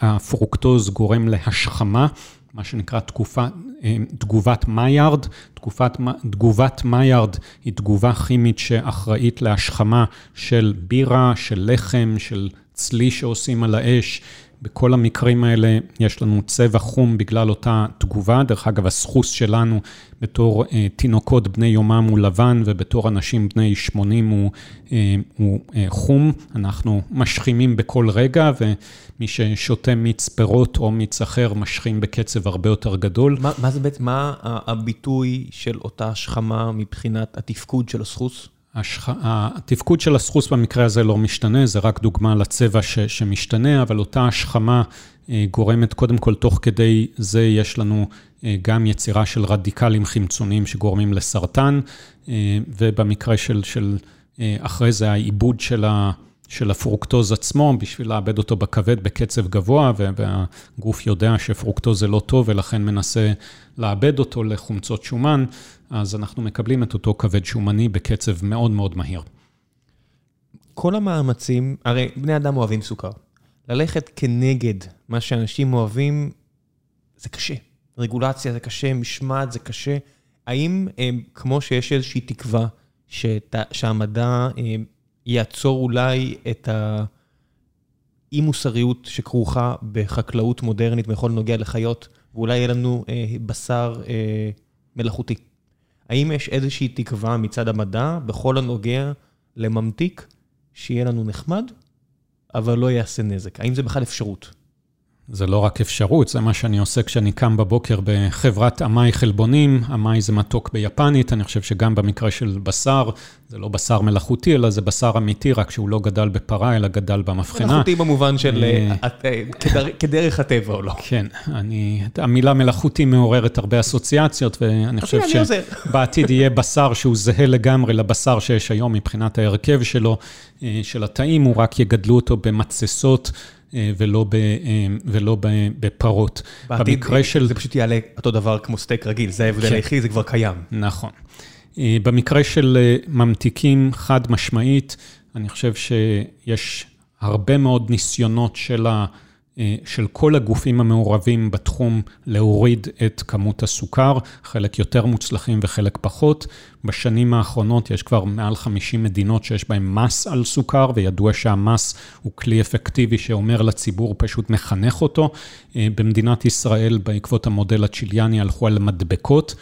הפרוקטוז גורם להשחמה. מה שנקרא תקופה, אה, תגובת Maillard. תגובת, תגובת מייארד היא תגובה כימית שאחראית להשכמה של בירה, של לחם, של צלי שעושים על האש. בכל המקרים האלה יש לנו צבע חום בגלל אותה תגובה. דרך אגב, הסחוס שלנו בתור אה, תינוקות בני יומם הוא לבן, ובתור אנשים בני 80 הוא, אה, הוא אה, חום. אנחנו משכימים בכל רגע, ומי ששותה מיץ פירות או מיץ אחר, משכים בקצב הרבה יותר גדול. מה, מה זה בעצם, מה הביטוי של אותה השכמה מבחינת התפקוד של הסחוס? השכ... התפקוד של הסחוס במקרה הזה לא משתנה, זה רק דוגמה לצבע ש... שמשתנה, אבל אותה השכמה אה, גורמת, קודם כל, תוך כדי זה יש לנו אה, גם יצירה של רדיקלים חמצוניים שגורמים לסרטן, אה, ובמקרה של, של אחרי זה העיבוד של ה... של הפרוקטוז עצמו, בשביל לאבד אותו בכבד בקצב גבוה, והגוף יודע שפרוקטוז זה לא טוב, ולכן מנסה לאבד אותו לחומצות שומן, אז אנחנו מקבלים את אותו כבד שומני בקצב מאוד מאוד מהיר. כל המאמצים, הרי בני אדם אוהבים סוכר. ללכת כנגד מה שאנשים אוהבים, זה קשה. רגולציה זה קשה, משמעת זה קשה. האם, כמו שיש איזושהי תקווה שהמדע יעצור אולי את האי-מוסריות שכרוכה בחקלאות מודרנית בכל נוגע לחיות, ואולי יהיה לנו אה, בשר אה, מלאכותי. האם יש איזושהי תקווה מצד המדע בכל הנוגע לממתיק, שיהיה לנו נחמד, אבל לא יעשה נזק? האם זה בכלל אפשרות? זה לא רק אפשרות, זה מה שאני עושה כשאני קם בבוקר בחברת אמאי חלבונים. אמאי זה מתוק ביפנית, אני חושב שגם במקרה של בשר, זה לא בשר מלאכותי, אלא זה בשר אמיתי, רק שהוא לא גדל בפרה, אלא גדל במבחנה. מלאכותי במובן של אה, אה, כדרך הטבע או לא. כן, אני, המילה מלאכותי מעוררת הרבה אסוציאציות, ואני חושב שבעתיד יהיה בשר שהוא זהה לגמרי לבשר שיש היום מבחינת ההרכב שלו, אה, של התאים, הוא רק יגדלו אותו במצסות. אה, ולא, ב, אה, ולא בפרות. בעתיד במקרה של... זה פשוט יעלה אותו דבר כמו סטייק רגיל, זה ההבדל כן. היחיד, זה כבר קיים. נכון. אה, במקרה של ממתיקים חד משמעית, אני חושב שיש הרבה מאוד ניסיונות של ה... אה, של כל הגופים המעורבים בתחום להוריד את כמות הסוכר, חלק יותר מוצלחים וחלק פחות. בשנים האחרונות יש כבר מעל 50 מדינות שיש בהן מס על סוכר, וידוע שהמס הוא כלי אפקטיבי שאומר לציבור, פשוט מחנך אותו. אה, במדינת ישראל, בעקבות המודל הצ'יליאני, הלכו על מדבקות.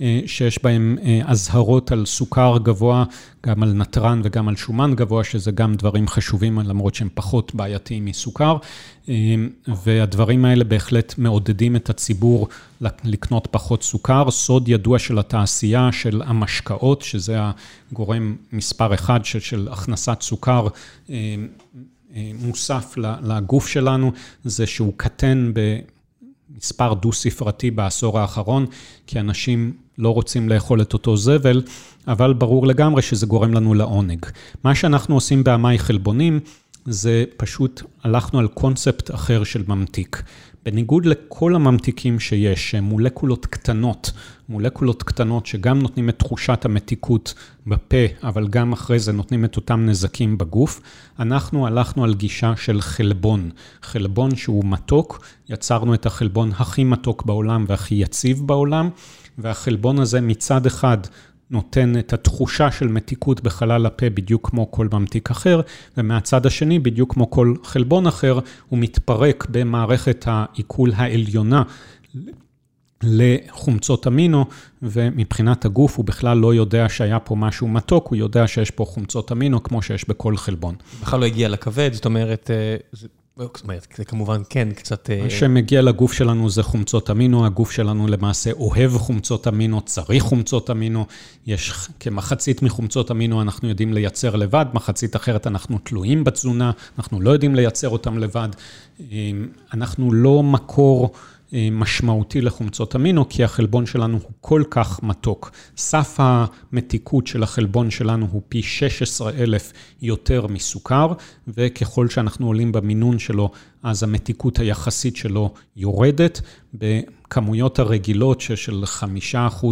אה, שיש בהם אה, אזהרות על סוכר גבוה, גם על נתרן וגם על שומן גבוה, שזה גם דברים חשובים, למרות שהם פחות בעייתיים מסוכר. אה, והדברים האלה בהחלט מעודדים את הציבור לקנות פחות סוכר. סוד ידוע של התעשייה של המשקאות, שזה הגורם מספר אחד של, של הכנסת סוכר. מוסף לגוף שלנו, זה שהוא קטן במספר דו-ספרתי בעשור האחרון, כי אנשים לא רוצים לאכול את אותו זבל, אבל ברור לגמרי שזה גורם לנו לעונג. מה שאנחנו עושים באמאי חלבונים, זה פשוט הלכנו על קונספט אחר של ממתיק. בניגוד לכל הממתיקים שיש, שהם מולקולות קטנות, מולקולות קטנות שגם נותנים את תחושת המתיקות בפה, אבל גם אחרי זה נותנים את אותם נזקים בגוף, אנחנו הלכנו על גישה של חלבון. חלבון שהוא מתוק, יצרנו את החלבון הכי מתוק בעולם והכי יציב בעולם, והחלבון הזה מצד אחד נותן את התחושה של מתיקות בחלל הפה בדיוק כמו כל ממתיק אחר, ומהצד השני, בדיוק כמו כל חלבון אחר, הוא מתפרק במערכת העיכול העליונה לחומצות אמינו, ומבחינת הגוף הוא בכלל לא יודע שהיה פה משהו מתוק, הוא יודע שיש פה חומצות אמינו כמו שיש בכל חלבון. בכלל לא הגיע לכבד, זאת אומרת, אה, זאת אומרת, זה כמובן כן, קצת... אה, מה שמגיע לגוף שלנו זה חומצות אמינו, הגוף שלנו למעשה אוהב חומצות אמינו, צריך חומצות אמינו, יש כמחצית מחומצות אמינו אנחנו יודעים לייצר לבד, מחצית אחרת אנחנו תלויים בתזונה, אנחנו לא יודעים לייצר אותם לבד. אמ, אנחנו לא מקור משמעותי לחומצות אמינו, כי החלבון שלנו הוא כל כך מתוק. סף המתיקות של החלבון שלנו הוא פי 16 אלף יותר מסוכר, וככל שאנחנו עולים במינון שלו, אז המתיקות היחסית שלו יורדת. בכמויות הרגילות של 5% אה,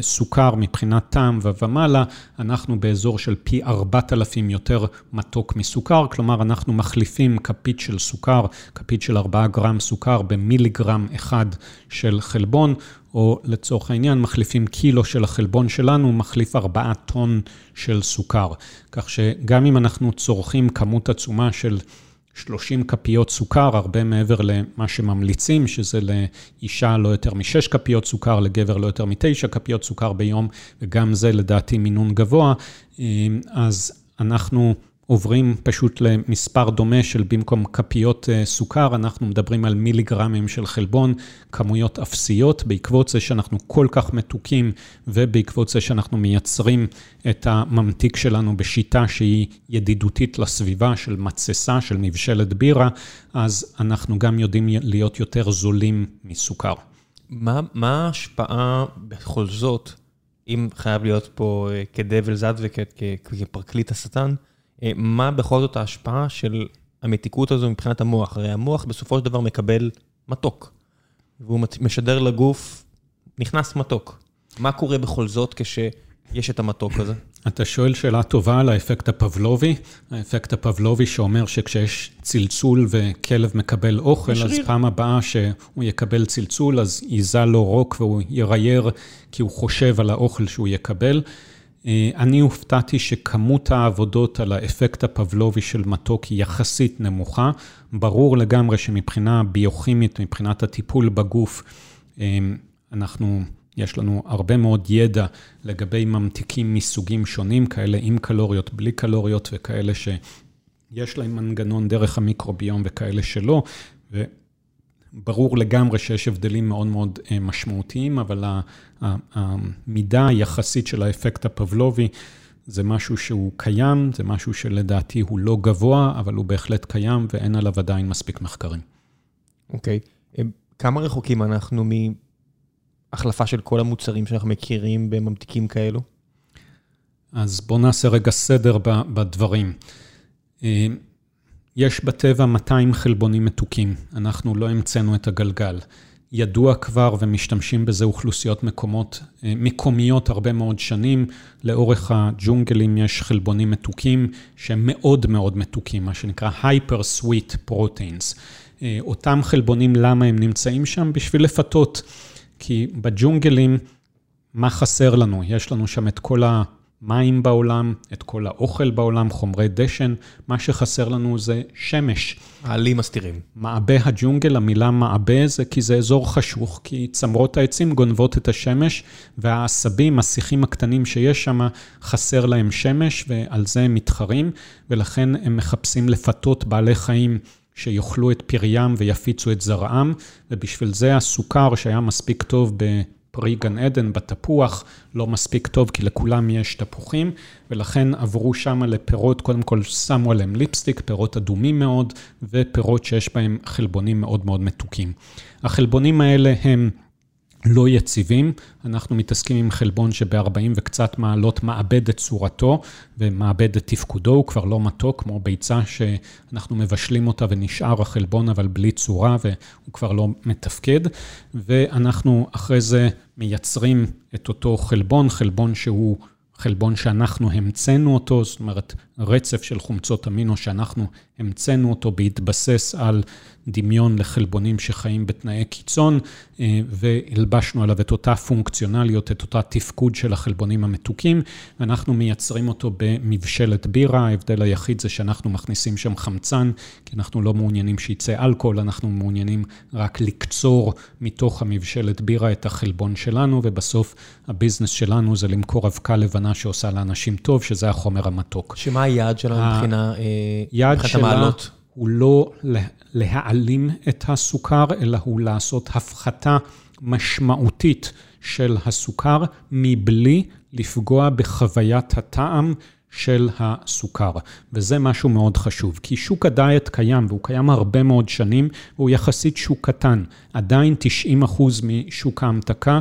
סוכר מבחינת טעם ומעלה, אנחנו באזור של פי 4,000 יותר מתוק מסוכר, כלומר אנחנו מחליפים כפית של סוכר, כפית של 4 גרם סוכר במיליגרם אחד של חלבון, או לצורך העניין מחליפים קילו של החלבון שלנו, מחליף 4 טון של סוכר. כך שגם אם אנחנו צורכים כמות עצומה של 30 כפיות סוכר, הרבה מעבר למה שממליצים, שזה לאישה לא יותר משש כפיות סוכר, לגבר לא יותר מתשע כפיות סוכר ביום, וגם זה לדעתי מינון גבוה, אז אנחנו... עוברים פשוט למספר דומה של במקום כפיות אה, סוכר, אנחנו מדברים על מיליגרמים של חלבון, כמויות אפסיות, בעקבות זה שאנחנו כל כך מתוקים ובעקבות זה שאנחנו מייצרים את הממתיק שלנו בשיטה שהיא ידידותית לסביבה של מתססה, של מבשלת בירה, אז אנחנו גם יודעים להיות יותר זולים מסוכר. מה, מה ההשפעה בכל זאת, אם חייב להיות פה אה, כדבל זד וכפרקליט השטן, מה בכל זאת ההשפעה של המתיקות הזו מבחינת המוח? הרי המוח בסופו של דבר מקבל מתוק, והוא משדר לגוף, נכנס מתוק. מה קורה בכל זאת כשיש את המתוק הזה? אתה שואל שאלה טובה על האפקט הפבלובי. האפקט הפבלובי שאומר שכשיש צלצול וכלב מקבל אוכל, אז פעם הבאה שהוא יקבל צלצול, אז ייזה לו רוק והוא ירייר כי הוא חושב על האוכל שהוא יקבל. אה, אני הופתעתי שכמות העבודות על האפקט הפבלובי של מתוק היא יחסית נמוכה. ברור לגמרי שמבחינה ביוכימית, מבחינת הטיפול בגוף, אה, אנחנו, יש לנו הרבה מאוד ידע לגבי ממתיקים מסוגים שונים, כאלה עם קלוריות, בלי קלוריות, וכאלה שיש להם מנגנון דרך המיקרוביום וכאלה שלא. ברור לגמרי שיש הבדלים מאוד מאוד אה, משמעותיים, אבל המידה היחסית של האפקט הפבלובי זה משהו שהוא קיים, זה משהו שלדעתי הוא לא גבוה, אבל הוא בהחלט קיים ואין עליו עדיין מספיק מחקרים. אוקיי. Okay. אה, כמה רחוקים אנחנו מהחלפה של כל המוצרים שאנחנו מכירים בממתיקים כאלו? אז בואו נעשה רגע סדר בדברים. יש בטבע 200 חלבונים מתוקים, אנחנו לא המצאנו את הגלגל. ידוע כבר ומשתמשים בזה אוכלוסיות מקומות, אה, מקומיות הרבה מאוד שנים. לאורך הג'ונגלים יש חלבונים מתוקים שהם מאוד מאוד מתוקים, מה שנקרא Hyper Sweet Proteins. אה, אותם חלבונים, למה הם נמצאים שם? בשביל לפתות. כי בג'ונגלים, מה חסר לנו? יש לנו שם את כל ה... מים בעולם, את כל האוכל בעולם, חומרי דשן, מה שחסר לנו זה שמש. העלים מסתירים. מעבה הג'ונגל, המילה מעבה זה כי זה אזור חשוך, כי צמרות העצים גונבות את השמש, והעשבים, השיחים הקטנים שיש שם, חסר להם שמש, ועל זה הם מתחרים, ולכן הם מחפשים לפתות בעלי חיים. שיאכלו את פריים ויפיצו את זרעם, ובשביל זה הסוכר שהיה מספיק טוב ב... פרי גן עדן בתפוח, לא מספיק טוב כי לכולם יש תפוחים, ולכן עברו שם לפירות, קודם כל שמו עליהם ליפסטיק, פירות אדומים מאוד, ופירות שיש בהם חלבונים מאוד מאוד מתוקים. החלבונים האלה הם לא יציבים, אנחנו מתעסקים עם חלבון שב-40 וקצת מעלות מאבד את צורתו ומאבד את תפקודו, הוא כבר לא מתוק, כמו ביצה שאנחנו מבשלים אותה ונשאר החלבון אבל בלי צורה והוא כבר לא מתפקד, ואנחנו אחרי זה מייצרים את אותו חלבון, חלבון שהוא חלבון שאנחנו המצאנו אותו, זאת אומרת, רצף של חומצות אמינו שאנחנו המצאנו אותו בהתבסס על דמיון לחלבונים שחיים בתנאי קיצון, אה, והלבשנו עליו את אותה פונקציונליות, את אותה תפקוד של החלבונים המתוקים, ואנחנו מייצרים אותו במבשלת בירה. ההבדל היחיד זה שאנחנו מכניסים שם חמצן, כי אנחנו לא מעוניינים שייצא אלכוהול, אנחנו מעוניינים רק לקצור מתוך המבשלת בירה את החלבון שלנו, ובסוף הביזנס שלנו זה למכור אבקה לבנה שעושה לאנשים טוב, שזה החומר המתוק. שמה היעד שלה מבחינה, אה, מבחינת המעלות? הוא לא להעלים את הסוכר, אלא הוא לעשות הפחתה משמעותית של הסוכר, מבלי לפגוע בחוויית הטעם של הסוכר, וזה משהו מאוד חשוב, כי שוק הדיאט קיים, והוא קיים הרבה מאוד שנים, והוא יחסית שוק קטן. עדיין 90% משוק ההמתקה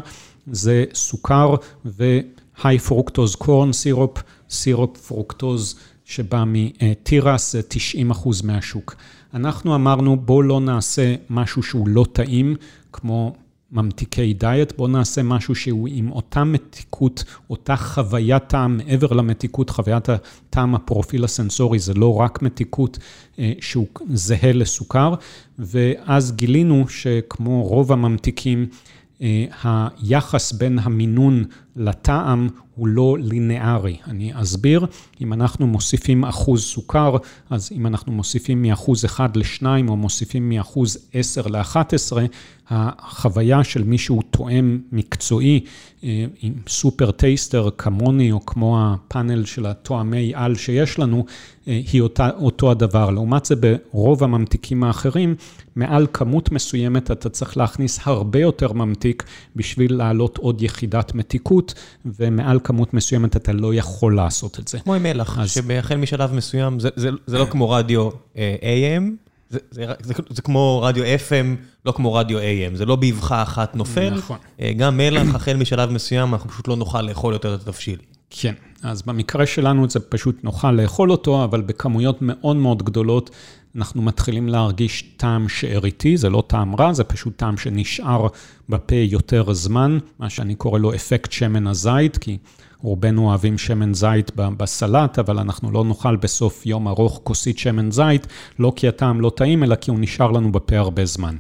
זה סוכר ו-high fructose corn syrup, סירופ פרוקטוז שבא מתירס, זה 90% מהשוק. אנחנו אמרנו, בואו לא נעשה משהו שהוא לא טעים, כמו ממתיקי דיאט, בואו נעשה משהו שהוא עם אותה מתיקות, אותה חוויית טעם, מעבר למתיקות, חוויית הטעם הפרופיל הסנסורי, זה לא רק מתיקות אה, שהוא זהה לסוכר, ואז גילינו שכמו רוב הממתיקים, אה, היחס בין המינון לטעם הוא לא לינארי. אני אסביר, אם אנחנו מוסיפים אחוז סוכר, אז אם אנחנו מוסיפים מאחוז 1 ל-2 או מוסיפים מאחוז 10 ל-11, החוויה של מישהו תואם מקצועי אה, עם סופר טייסטר כמוני, או כמו הפאנל של התואמי על שיש לנו, אה, היא אותה, אותו הדבר. לעומת זה, ברוב הממתיקים האחרים, מעל כמות מסוימת אתה צריך להכניס הרבה יותר ממתיק בשביל להעלות עוד יחידת מתיקות, ומעל כמות מסוימת אתה לא יכול לעשות את זה. כמו עם מלח, אז... שבהחל משלב מסוים, זה, זה, זה לא כמו רדיו אה, AM, זה, זה, זה, זה כמו רדיו FM, לא כמו רדיו AM, זה לא באבחה אחת נופל. נכון. אה, גם מלח, החל משלב מסוים, אנחנו פשוט לא נוכל לאכול יותר את התבשיל. כן, אז במקרה שלנו זה פשוט נוכל לאכול אותו, אבל בכמויות מאוד מאוד גדולות אנחנו מתחילים להרגיש טעם שאריתי, זה לא טעם רע, זה פשוט טעם שנשאר בפה יותר זמן, מה שאני קורא לו אפקט שמן הזית, כי רובנו אוהבים שמן זית בסלט, אבל אנחנו לא נאכל בסוף יום ארוך כוסית שמן זית, לא כי הטעם לא טעים, אלא כי הוא נשאר לנו בפה הרבה זמן.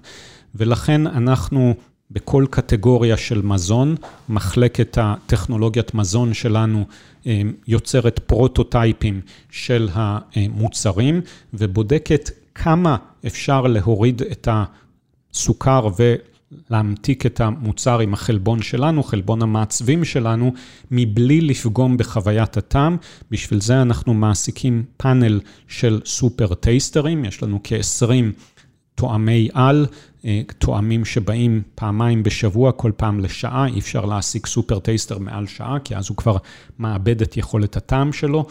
ולכן אנחנו בכל קטגוריה של מזון, מחלקת הטכנולוגיית מזון שלנו אה, יוצרת פרוטוטייפים של המוצרים ובודקת כמה אפשר להוריד את הסוכר ולהמתיק את המוצר עם החלבון שלנו, חלבון המעצבים שלנו, מבלי לפגום בחוויית הטעם. בשביל זה אנחנו מעסיקים פאנל של סופר טייסטרים, יש לנו כ-20 תואמי על, אה, תואמים שבאים פעמיים בשבוע, כל פעם לשעה, אי אפשר להשיג סופר טייסטר מעל שעה, כי אז הוא כבר מאבד את יכולת הטעם שלו,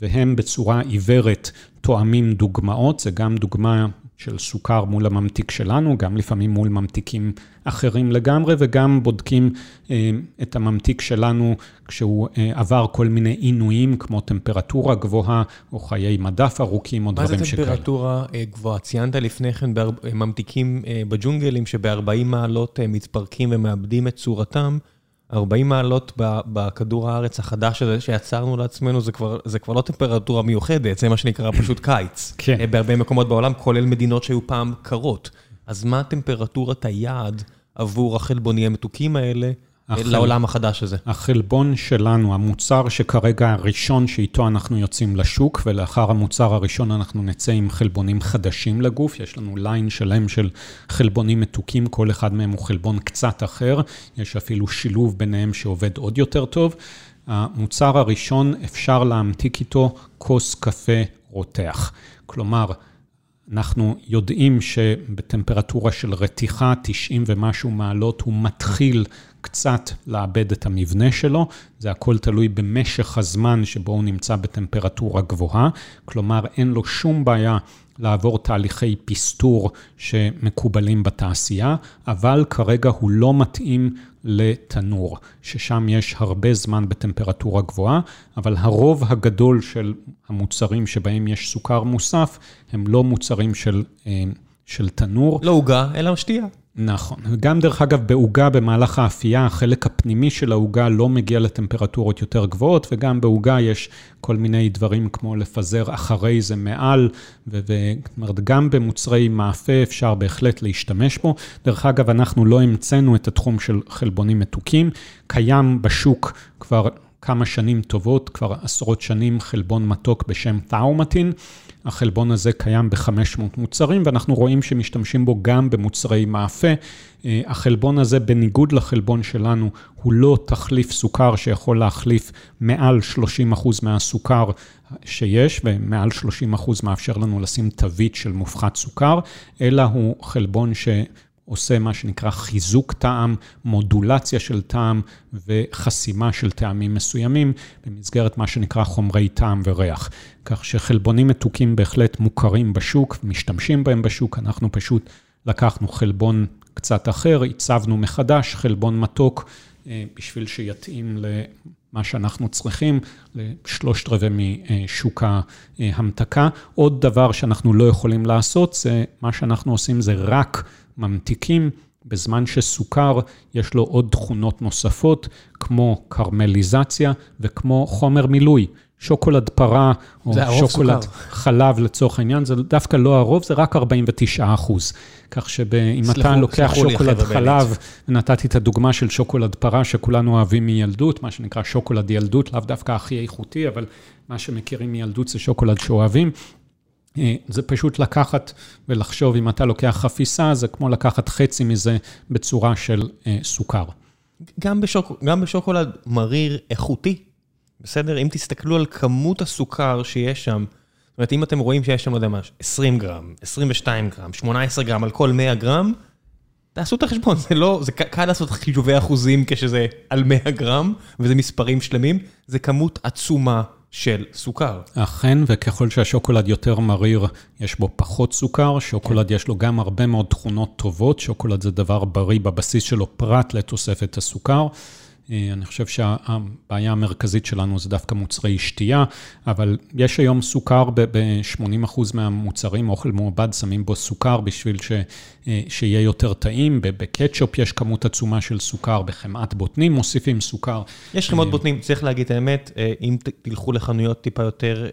והם בצורה עיוורת תואמים דוגמאות, זה גם דוגמה של סוכר מול הממתיק שלנו, גם לפעמים מול ממתיקים אחרים לגמרי, וגם בודקים אה, את הממתיק שלנו כשהוא אה, עבר כל מיני עינויים, כמו טמפרטורה גבוהה, או חיי מדף ארוכים, או דברים שכאלה. מה זה טמפרטורה שכאלה. גבוהה? ציינת לפני כן ממתיקים בג'ונגלים שב-40 מעלות מתפרקים ומאבדים את צורתם. 40 מעלות בכדור הארץ החדש הזה שיצרנו לעצמנו, זה כבר, זה כבר לא טמפרטורה מיוחדת, זה מה שנקרא פשוט קיץ. כן. אה, בהרבה מקומות בעולם, כולל מדינות שהיו פעם קרות. אז מה טמפרטורת היעד עבור החלבונים המתוקים האלה החל... לעולם החדש הזה. החלבון שלנו, המוצר שכרגע הראשון שאיתו אנחנו יוצאים לשוק, ולאחר המוצר הראשון אנחנו נצא עם חלבונים חדשים לגוף. יש לנו ליין שלם של חלבונים מתוקים, כל אחד מהם הוא חלבון קצת אחר. יש אפילו שילוב ביניהם שעובד עוד יותר טוב. המוצר הראשון, אפשר להמתיק איתו כוס קפה רותח. כלומר, אנחנו יודעים שבטמפרטורה של רתיחה, 90 ומשהו מעלות, הוא מתחיל קצת לאבד את המבנה שלו, זה הכל תלוי במשך הזמן שבו הוא נמצא בטמפרטורה גבוהה, כלומר אין לו שום בעיה לעבור תהליכי פסטור שמקובלים בתעשייה, אבל כרגע הוא לא מתאים לתנור, ששם יש הרבה זמן בטמפרטורה גבוהה, אבל הרוב הגדול של המוצרים שבהם יש סוכר מוסף, הם לא מוצרים של, אה, של תנור. לא עוגה, אלא שתייה. נכון. גם דרך אגב, בעוגה במהלך האפייה, החלק הפנימי של העוגה לא מגיע לטמפרטורות יותר גבוהות, וגם בעוגה יש כל מיני דברים כמו לפזר אחרי זה מעל, זאת אומרת, גם במוצרי מאפה אפשר בהחלט להשתמש בו. דרך אגב, אנחנו לא המצאנו את התחום של חלבונים מתוקים, קיים בשוק כבר כמה שנים טובות, כבר עשרות שנים, חלבון מתוק בשם תאומטין. החלבון הזה קיים ב-500 מוצרים, ואנחנו רואים שמשתמשים בו גם במוצרי מאפה. אה, החלבון הזה, בניגוד לחלבון שלנו, הוא לא תחליף סוכר שיכול להחליף מעל 30% מהסוכר שיש, ומעל 30% מאפשר לנו לשים תווית של מופחת סוכר, אלא הוא חלבון ש... עושה מה שנקרא חיזוק טעם, מודולציה של טעם וחסימה של טעמים מסוימים במסגרת מה שנקרא חומרי טעם וריח. כך שחלבונים מתוקים בהחלט מוכרים בשוק, משתמשים בהם בשוק, אנחנו פשוט לקחנו חלבון קצת אחר, הצבנו מחדש חלבון מתוק אה, בשביל שיתאים למה שאנחנו צריכים, לשלושת רבעי משוק ההמתקה. עוד דבר שאנחנו לא יכולים לעשות, זה מה שאנחנו עושים זה רק ממתיקים, בזמן שסוכר יש לו עוד תכונות נוספות, כמו קרמליזציה וכמו חומר מילוי. שוקולד פרה, או שוקולד סוכר. חלב לצורך העניין, זה דווקא לא הרוב, זה רק 49 אחוז. כך שאם אתה לוקח שוקולד חלב, ונתתי את הדוגמה של שוקולד פרה שכולנו אוהבים מילדות, מה שנקרא שוקולד ילדות, לאו דווקא הכי איכותי, אבל מה שמכירים מילדות זה שוקולד שאוהבים. אה, זה פשוט לקחת ולחשוב, אם אתה לוקח חפיסה, זה כמו לקחת חצי מזה בצורה של אה, סוכר. גם, בשוק, גם בשוקולד מריר איכותי, בסדר? אם תסתכלו על כמות הסוכר שיש שם, זאת אומרת, אם אתם רואים שיש שם, לא יודע מה, 20 גרם, 22 גרם, 18 גרם על כל 100 גרם, תעשו את החשבון, זה לא, זה קל לעשות חישובי אחוזים כשזה על 100 גרם, וזה מספרים שלמים, זה כמות עצומה של סוכר. אכן, וככל שהשוקולד יותר מריר, יש בו פחות סוכר. שוקולד כן. יש לו גם הרבה מאוד תכונות טובות. שוקולד זה דבר בריא בבסיס שלו, פרט לתוספת הסוכר. אה, אני חושב שהבעיה המרכזית שלנו זה דווקא מוצרי שתייה, אבל יש היום סוכר ב-80% מהמוצרים, אוכל מעובד, שמים בו סוכר בשביל ש, אה, שיהיה יותר טעים. בקטשופ יש כמות עצומה של סוכר, בחמאת בוטנים מוסיפים סוכר. יש חמאות אה, בוטנים, צריך להגיד את האמת, אם תלכו לחנויות טיפה יותר...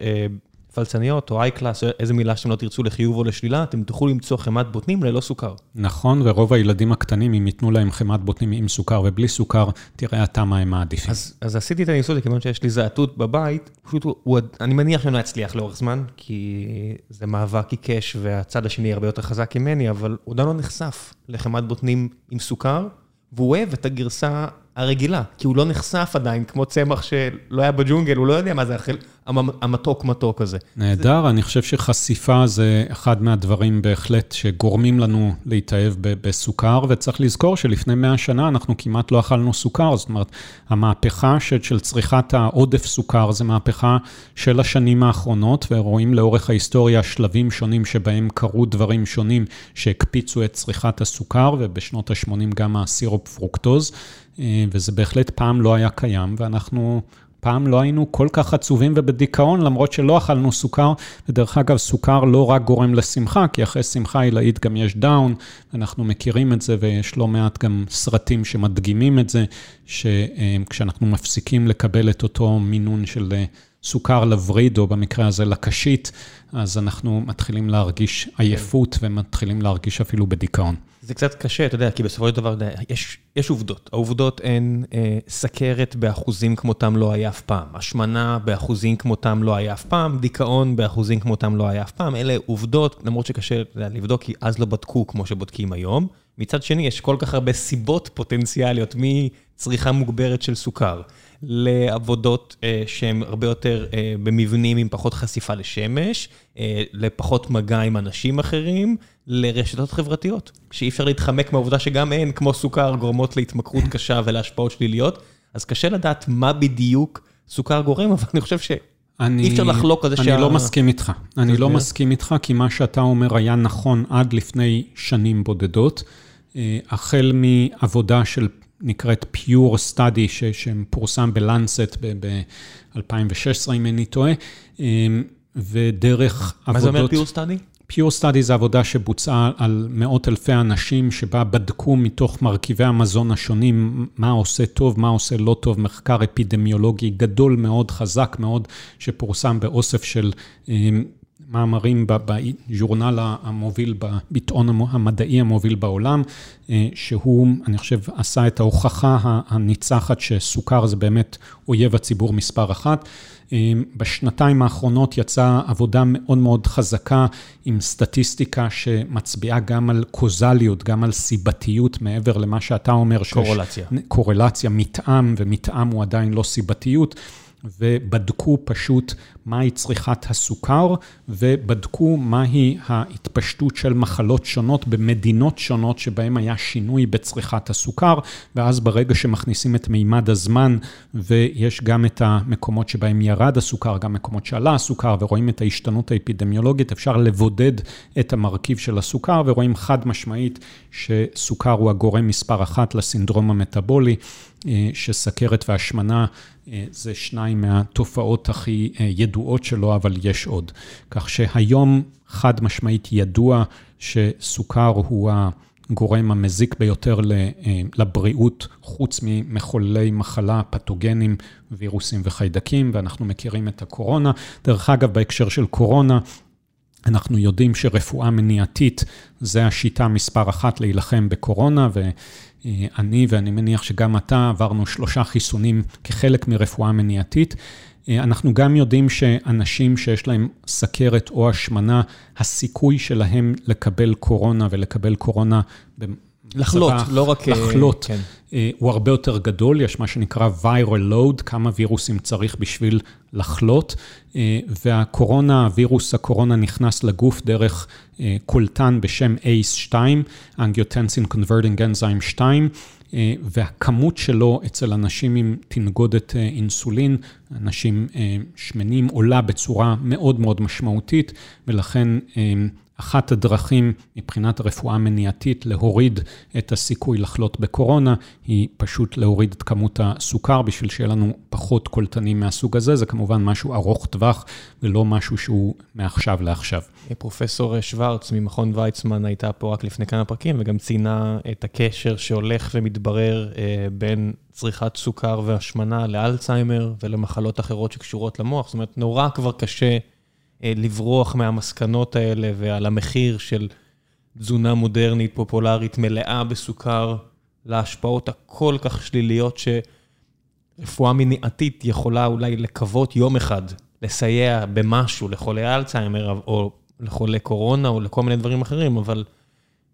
פלצניות או איי-קלאס, איזה מילה שאתם לא תרצו לחיוב או לשלילה, אתם תוכלו למצוא חמת בוטנים ללא סוכר. נכון, ורוב הילדים הקטנים, אם ייתנו להם חמת בוטנים עם סוכר ובלי סוכר, תראה אתה מה הם מעדיפים. אז, אז עשיתי את הניסוי, כיוון שיש לי זעתות בבית, פשוט הוא, הוא, אני מניח שאני לא אצליח לאורך זמן, כי זה מאבק עיקש והצד השני הרבה יותר חזק ממני, אבל הוא עדיין לא נחשף לחמת בוטנים עם סוכר, והוא אוהב את הגרסה הרגילה, כי הוא לא נחשף עדיין, כמו צמח שלא היה בג'ונגל, הוא לא יודע מה זה המתוק מתוק הזה. נהדר, אני חושב שחשיפה זה אחד מהדברים בהחלט שגורמים לנו להתאהב בסוכר, וצריך לזכור שלפני 100 שנה אנחנו כמעט לא אכלנו סוכר, זאת אומרת, המהפכה של, של צריכת העודף סוכר זה מהפכה של השנים האחרונות, ורואים לאורך ההיסטוריה שלבים שונים שבהם קרו דברים שונים שהקפיצו את צריכת הסוכר, ובשנות ה-80 גם הסירופ פרוקטוז. אה, וזה בהחלט פעם לא היה קיים, ואנחנו פעם לא היינו כל כך עצובים ובדיכאון, למרות שלא אכלנו סוכר. ודרך אגב, סוכר לא רק גורם לשמחה, כי אחרי שמחה עילאית גם יש down, אנחנו מכירים את זה, ויש לא מעט גם סרטים שמדגימים את זה, שכשאנחנו מפסיקים לקבל את אותו מינון של אה, סוכר לווריד, או במקרה הזה לקשית, אז אנחנו מתחילים להרגיש עייפות ומתחילים להרגיש אפילו בדיכאון. זה קצת קשה, אתה יודע, כי בסופו של דבר יש, עובדות. העובדות הן אה, סכרת באחוזים כמותם לא היה אף פעם, השמנה באחוזים כמותם לא היה אף פעם, דיכאון באחוזים כמותם לא היה אף פעם. אלה עובדות, למרות שקשה לבדוק, כי אז לא בדקו כמו שבודקים היום. מצד שני, יש כל כך הרבה סיבות פוטנציאליות מצריכה מוגברת של סוכר. לעבודות אה, שהן הרבה יותר אה, במבנים עם פחות חשיפה לשמש, אה, לפחות מגע עם אנשים אחרים, לרשתות חברתיות, שאי אפשר להתחמק מהעובדה שגם הן, כמו סוכר, גורמות להתמכרות קשה ולהשפעות שליליות, אז קשה לדעת מה בדיוק סוכר גורם, אבל אני חושב ש... אני, אי אפשר לחלוק על זה שה... אני לא מסכים איתך. אני לא מסכים איתך, כי מה שאתה אומר היה נכון עד לפני שנים בודדות. החל מעבודה של נקראת Pure Study, שפורסם בלנסט ב-2016, אם איני טועה, אמ, ודרך עבודות... מה זה אומר Pure Study? Pure Study זה עבודה שבוצעה על מאות אלפי אנשים, שבה בדקו מתוך מרכיבי המזון השונים מה עושה טוב, מה עושה לא טוב, מחקר אפידמיולוגי גדול מאוד, חזק מאוד, שפורסם באוסף של אמ, מאמרים בז'ורנל המוביל, בביטאון המדעי המוביל בעולם, אה, שהוא, אני חושב, עשה את ההוכחה הניצחת שסוכר זה באמת אויב הציבור מספר אחת. אה, בשנתיים האחרונות יצאה עבודה מאוד מאוד חזקה עם סטטיסטיקה שמצביעה גם על קוזליות, גם על סיבתיות מעבר למה שאתה אומר. קורלציה. קורלציה, מתאם, ומתאם הוא עדיין לא סיבתיות. ובדקו פשוט מהי צריכת הסוכר, ובדקו מהי ההתפשטות של מחלות שונות במדינות שונות שבהן היה שינוי בצריכת הסוכר, ואז ברגע שמכניסים את מימד הזמן, ויש גם את המקומות שבהם ירד הסוכר, גם מקומות שעלה הסוכר, ורואים את ההשתנות האפידמיולוגית, אפשר לבודד את המרכיב של הסוכר, ורואים חד משמעית שסוכר הוא הגורם מספר אחת לסינדרום המטאבולי. אה, שסכרת והשמנה אה, זה שניים מהתופעות הכי אה, ידועות שלו, אבל יש עוד. כך שהיום חד משמעית ידוע שסוכר הוא הגורם המזיק ביותר לבריאות, חוץ ממחוללי מחלה, פתוגנים, וירוסים וחיידקים, ואנחנו מכירים את הקורונה. דרך אגב, בהקשר של קורונה, אנחנו יודעים שרפואה מניעתית זה השיטה מספר אחת להילחם בקורונה, ואני ואני מניח שגם אתה עברנו שלושה חיסונים כחלק מרפואה מניעתית. אנחנו גם יודעים שאנשים שיש להם סכרת או השמנה, הסיכוי שלהם לקבל קורונה ולקבל קורונה לחלות, לא רק... אה, לחלות, כן. אה, הוא הרבה יותר גדול, יש מה שנקרא viral load, כמה וירוסים צריך בשביל לחלות, אה, והקורונה, וירוס הקורונה נכנס לגוף דרך קולטן בשם ACE2, Angiotensin Converting Enzyme 2, והכמות שלו אצל אנשים עם תנגודת אינסולין, אנשים שמנים, עולה בצורה מאוד מאוד משמעותית, ולכן אחת הדרכים מבחינת הרפואה המניעתית להוריד את הסיכוי לחלות בקורונה, היא פשוט להוריד את כמות הסוכר בשביל שיהיה לנו פחות קולטנים מהסוג הזה. זה כמובן משהו ארוך טווח ולא משהו שהוא מעכשיו לעכשיו. פרופסור שוורץ ממכון ויצמן הייתה פה רק לפני כמה פרקים וגם ציינה את הקשר שהולך ומתברר אה, בין צריכת סוכר והשמנה לאלצהיימר ולמחלות אחרות שקשורות למוח. זאת אומרת, נורא כבר קשה לברוח מהמסקנות האלה ועל המחיר של תזונה מודרנית, פופולרית, מלאה בסוכר, להשפעות הכל כך שליליות שרפואה מניעתית יכולה אולי לקוות יום אחד לסייע במשהו לחולי אלצהיימר או לחולי קורונה או לכל מיני דברים אחרים, אבל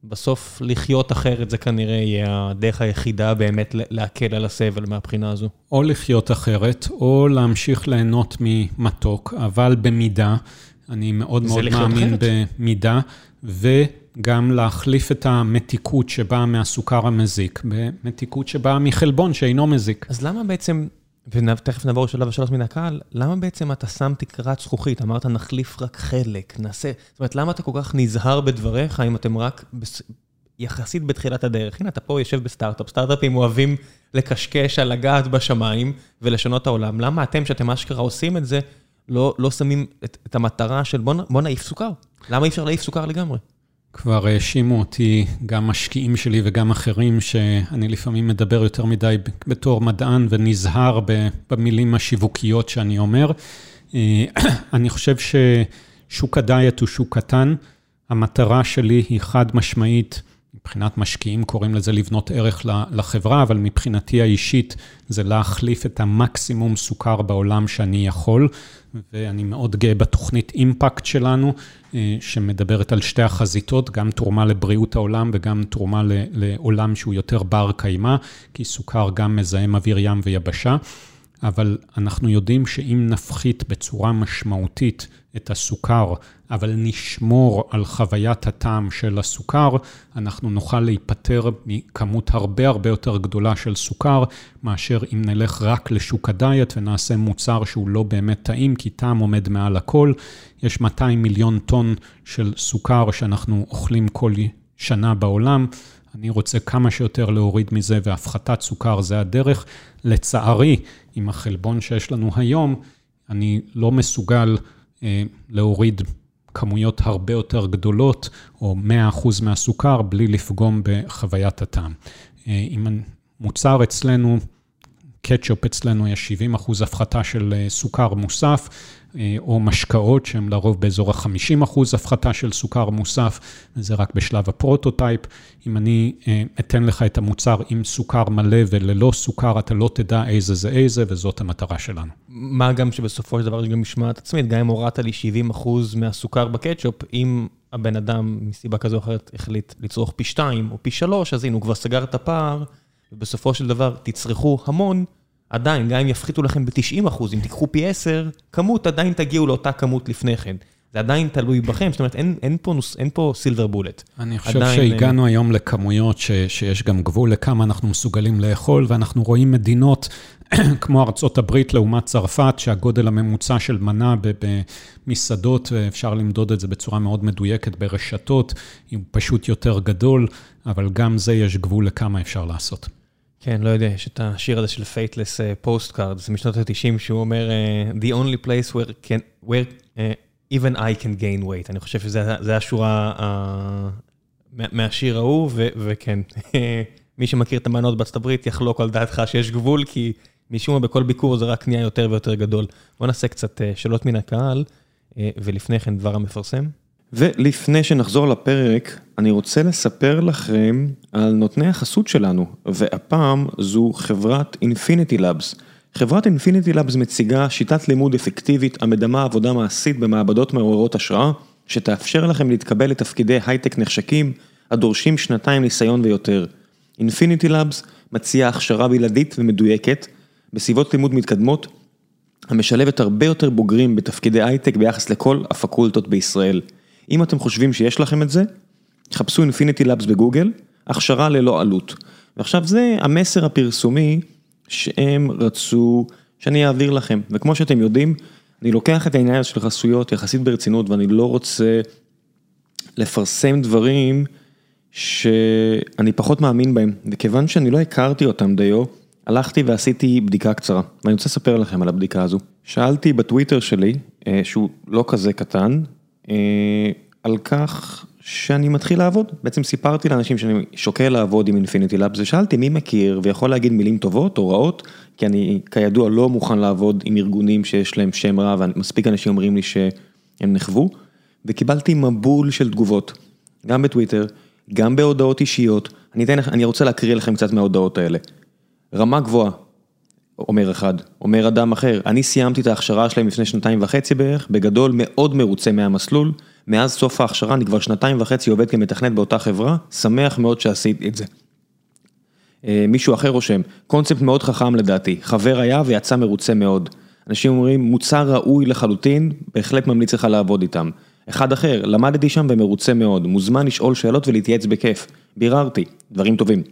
בסוף לחיות אחרת זה כנראה יהיה הדרך היחידה באמת להקל על הסבל מהבחינה הזו. או לחיות אחרת, או להמשיך ליהנות ממתוק, אבל במידה, אני מאוד מאוד מאמין אחרת. במידה, וגם להחליף את המתיקות שבאה מהסוכר המזיק, במתיקות שבאה מחלבון שאינו מזיק. אז למה בעצם ותכף נעבור לשלב השלוש מן הקהל, למה בעצם אתה שם תקרת זכוכית? אמרת, נחליף רק חלק, נעשה... זאת אומרת, למה אתה כל כך נזהר בדבריך אם אתם רק בס... יחסית בתחילת הדרך? הנה, אתה פה יושב בסטארט-אפ, סטארט-אפים אוהבים לקשקש על לגעת בשמיים ולשנות את העולם. למה אתם, שאתם אשכרה עושים את זה, לא, לא שמים את, את המטרה של בוא, בוא נעיף סוכר? למה אי אפשר להעיף סוכר לגמרי? כבר האשימו אותי, גם משקיעים שלי וגם אחרים, שאני לפעמים מדבר יותר מדי בתור מדען ונזהר במילים השיווקיות שאני אומר. אה, אני חושב ששוק הדיאט הוא שוק קטן. המטרה שלי היא חד משמעית, מבחינת משקיעים קוראים לזה לבנות ערך לחברה, אבל מבחינתי האישית זה להחליף את המקסימום סוכר בעולם שאני יכול. ואני מאוד גאה בתוכנית אימפקט שלנו, אה, שמדברת על שתי החזיתות, גם תרומה לבריאות העולם וגם תרומה לעולם שהוא יותר בר קיימא, כי סוכר גם מזהם אוויר ים ויבשה. אבל אנחנו יודעים שאם נפחית בצורה משמעותית את הסוכר, אבל נשמור על חוויית הטעם של הסוכר, אנחנו נוכל להיפטר מכמות הרבה הרבה יותר גדולה של סוכר, מאשר אם נלך רק לשוק הדיאט ונעשה מוצר שהוא לא באמת טעים, כי טעם עומד מעל הכל. יש 200 מיליון טון של סוכר שאנחנו אוכלים כל שנה בעולם. אני רוצה כמה שיותר להוריד מזה, והפחתת סוכר זה הדרך. לצערי, עם החלבון שיש לנו היום, אני לא מסוגל להוריד כמויות הרבה יותר גדולות, או 100% מהסוכר, בלי לפגום בחוויית הטעם. אה, אם מוצר אצלנו, קטשופ אצלנו יש 70% הפחתה של אה, סוכר מוסף, אה, או משקאות שהם לרוב באזור ה-50% הפחתה של סוכר מוסף, וזה רק בשלב ה prototype. אם אני אה, אתן לך את המוצר עם סוכר מלא וללא סוכר, אתה לא תדע איזה זה איזה, וזאת המטרה שלנו. מה גם שבסופו של דבר יש גם משמעת עצמית, גם אם הורדת לי 70% מהסוכר בקטשופ, אם הבן אדם מסיבה כזו או אחרת החליט לצרוך פי 2 או פי 3, אז הנה, הוא כבר סגר את הפער, ובסופו של דבר תצרכו המון. עדיין, גם אם יפחיתו לכם ב-90 אחוז, אם תיקחו פי 10, כמות עדיין תגיעו לאותה כמות לפני כן. זה עדיין תלוי בכם, זאת אומרת, אין, אין, פה, אין פה סילבר בולט. אני חושב עדיין, שהגענו אין... היום לכמויות ש, שיש גם גבול לכמה אנחנו מסוגלים לאכול, ואנחנו רואים מדינות כמו ארצות הברית לעומת צרפת, שהגודל הממוצע של מנה במסעדות, ואפשר למדוד את זה בצורה מאוד מדויקת ברשתות, הוא פשוט יותר גדול, אבל גם זה יש גבול לכמה אפשר לעשות. כן, לא יודע, יש את השיר הזה של Faithless Postcards משנות ה-90, שהוא אומר, uh, The only place where, can, where uh, even I can gain weight. אני חושב שזו השורה uh, מהשיר ההוא, וכן, מי שמכיר את המנות בארצות הברית יחלוק על דעתך שיש גבול, כי משום מה בכל ביקור זה רק נהיה יותר ויותר גדול. בואו נעשה קצת שאלות מן הקהל, ולפני כן דבר המפרסם. ולפני שנחזור לפרק, אני רוצה לספר לכם על נותני החסות שלנו, והפעם זו חברת Infinity Labs. חברת Infinity Labs מציגה שיטת לימוד אפקטיבית המדמה עבודה מעשית במעבדות מעוררות השראה, שתאפשר לכם להתקבל לתפקידי הייטק נחשקים, הדורשים שנתיים ניסיון ויותר. Infinity Labs מציעה הכשרה בלעדית ומדויקת, בסביבות לימוד מתקדמות, המשלבת הרבה יותר בוגרים בתפקידי הייטק ביחס לכל הפקולטות בישראל. אם אתם חושבים שיש לכם את זה, חפשו Infinity Labs בגוגל, הכשרה ללא עלות. ועכשיו זה המסר הפרסומי שהם רצו שאני אעביר לכם, וכמו שאתם יודעים, אני לוקח את העניין של חסויות יחסית ברצינות ואני לא רוצה לפרסם דברים שאני פחות מאמין בהם, וכיוון שאני לא הכרתי אותם דיו, הלכתי ועשיתי בדיקה קצרה, ואני רוצה לספר לכם על הבדיקה הזו. שאלתי בטוויטר שלי, אה, שהוא לא כזה קטן, על כך שאני מתחיל לעבוד. בעצם סיפרתי לאנשים שאני שוקל לעבוד עם אינפיניטי לאבס ושאלתי מי מכיר ויכול להגיד מילים טובות או רעות, כי אני כידוע לא מוכן לעבוד עם ארגונים שיש להם שם רע ומספיק אנשים אומרים לי שהם נחוו, וקיבלתי מבול של תגובות, גם בטוויטר, גם בהודעות אישיות, אני, אתן, אני רוצה להקריא לכם קצת מההודעות האלה. רמה גבוהה, אומר אחד, אומר אדם אחר, אני סיימתי את ההכשרה שלהם לפני שנתיים וחצי בערך, בגדול מאוד מרוצה מהמסלול, מאז סוף ההכשרה אני כבר שנתיים וחצי עובד כמתכנת באותה חברה, שמח מאוד שעשיתי את זה. אה, מישהו אחר רושם, קונספט מאוד חכם לדעתי, חבר היה ויצא מרוצה מאוד. אנשים אומרים, מוצר ראוי לחלוטין, בהחלט ממליץ לך לעבוד איתם. אחד אחר, למדתי שם ומרוצה מאוד, מוזמן לשאול שאלות ולהתייעץ בכיף. ביררתי, דברים טובים.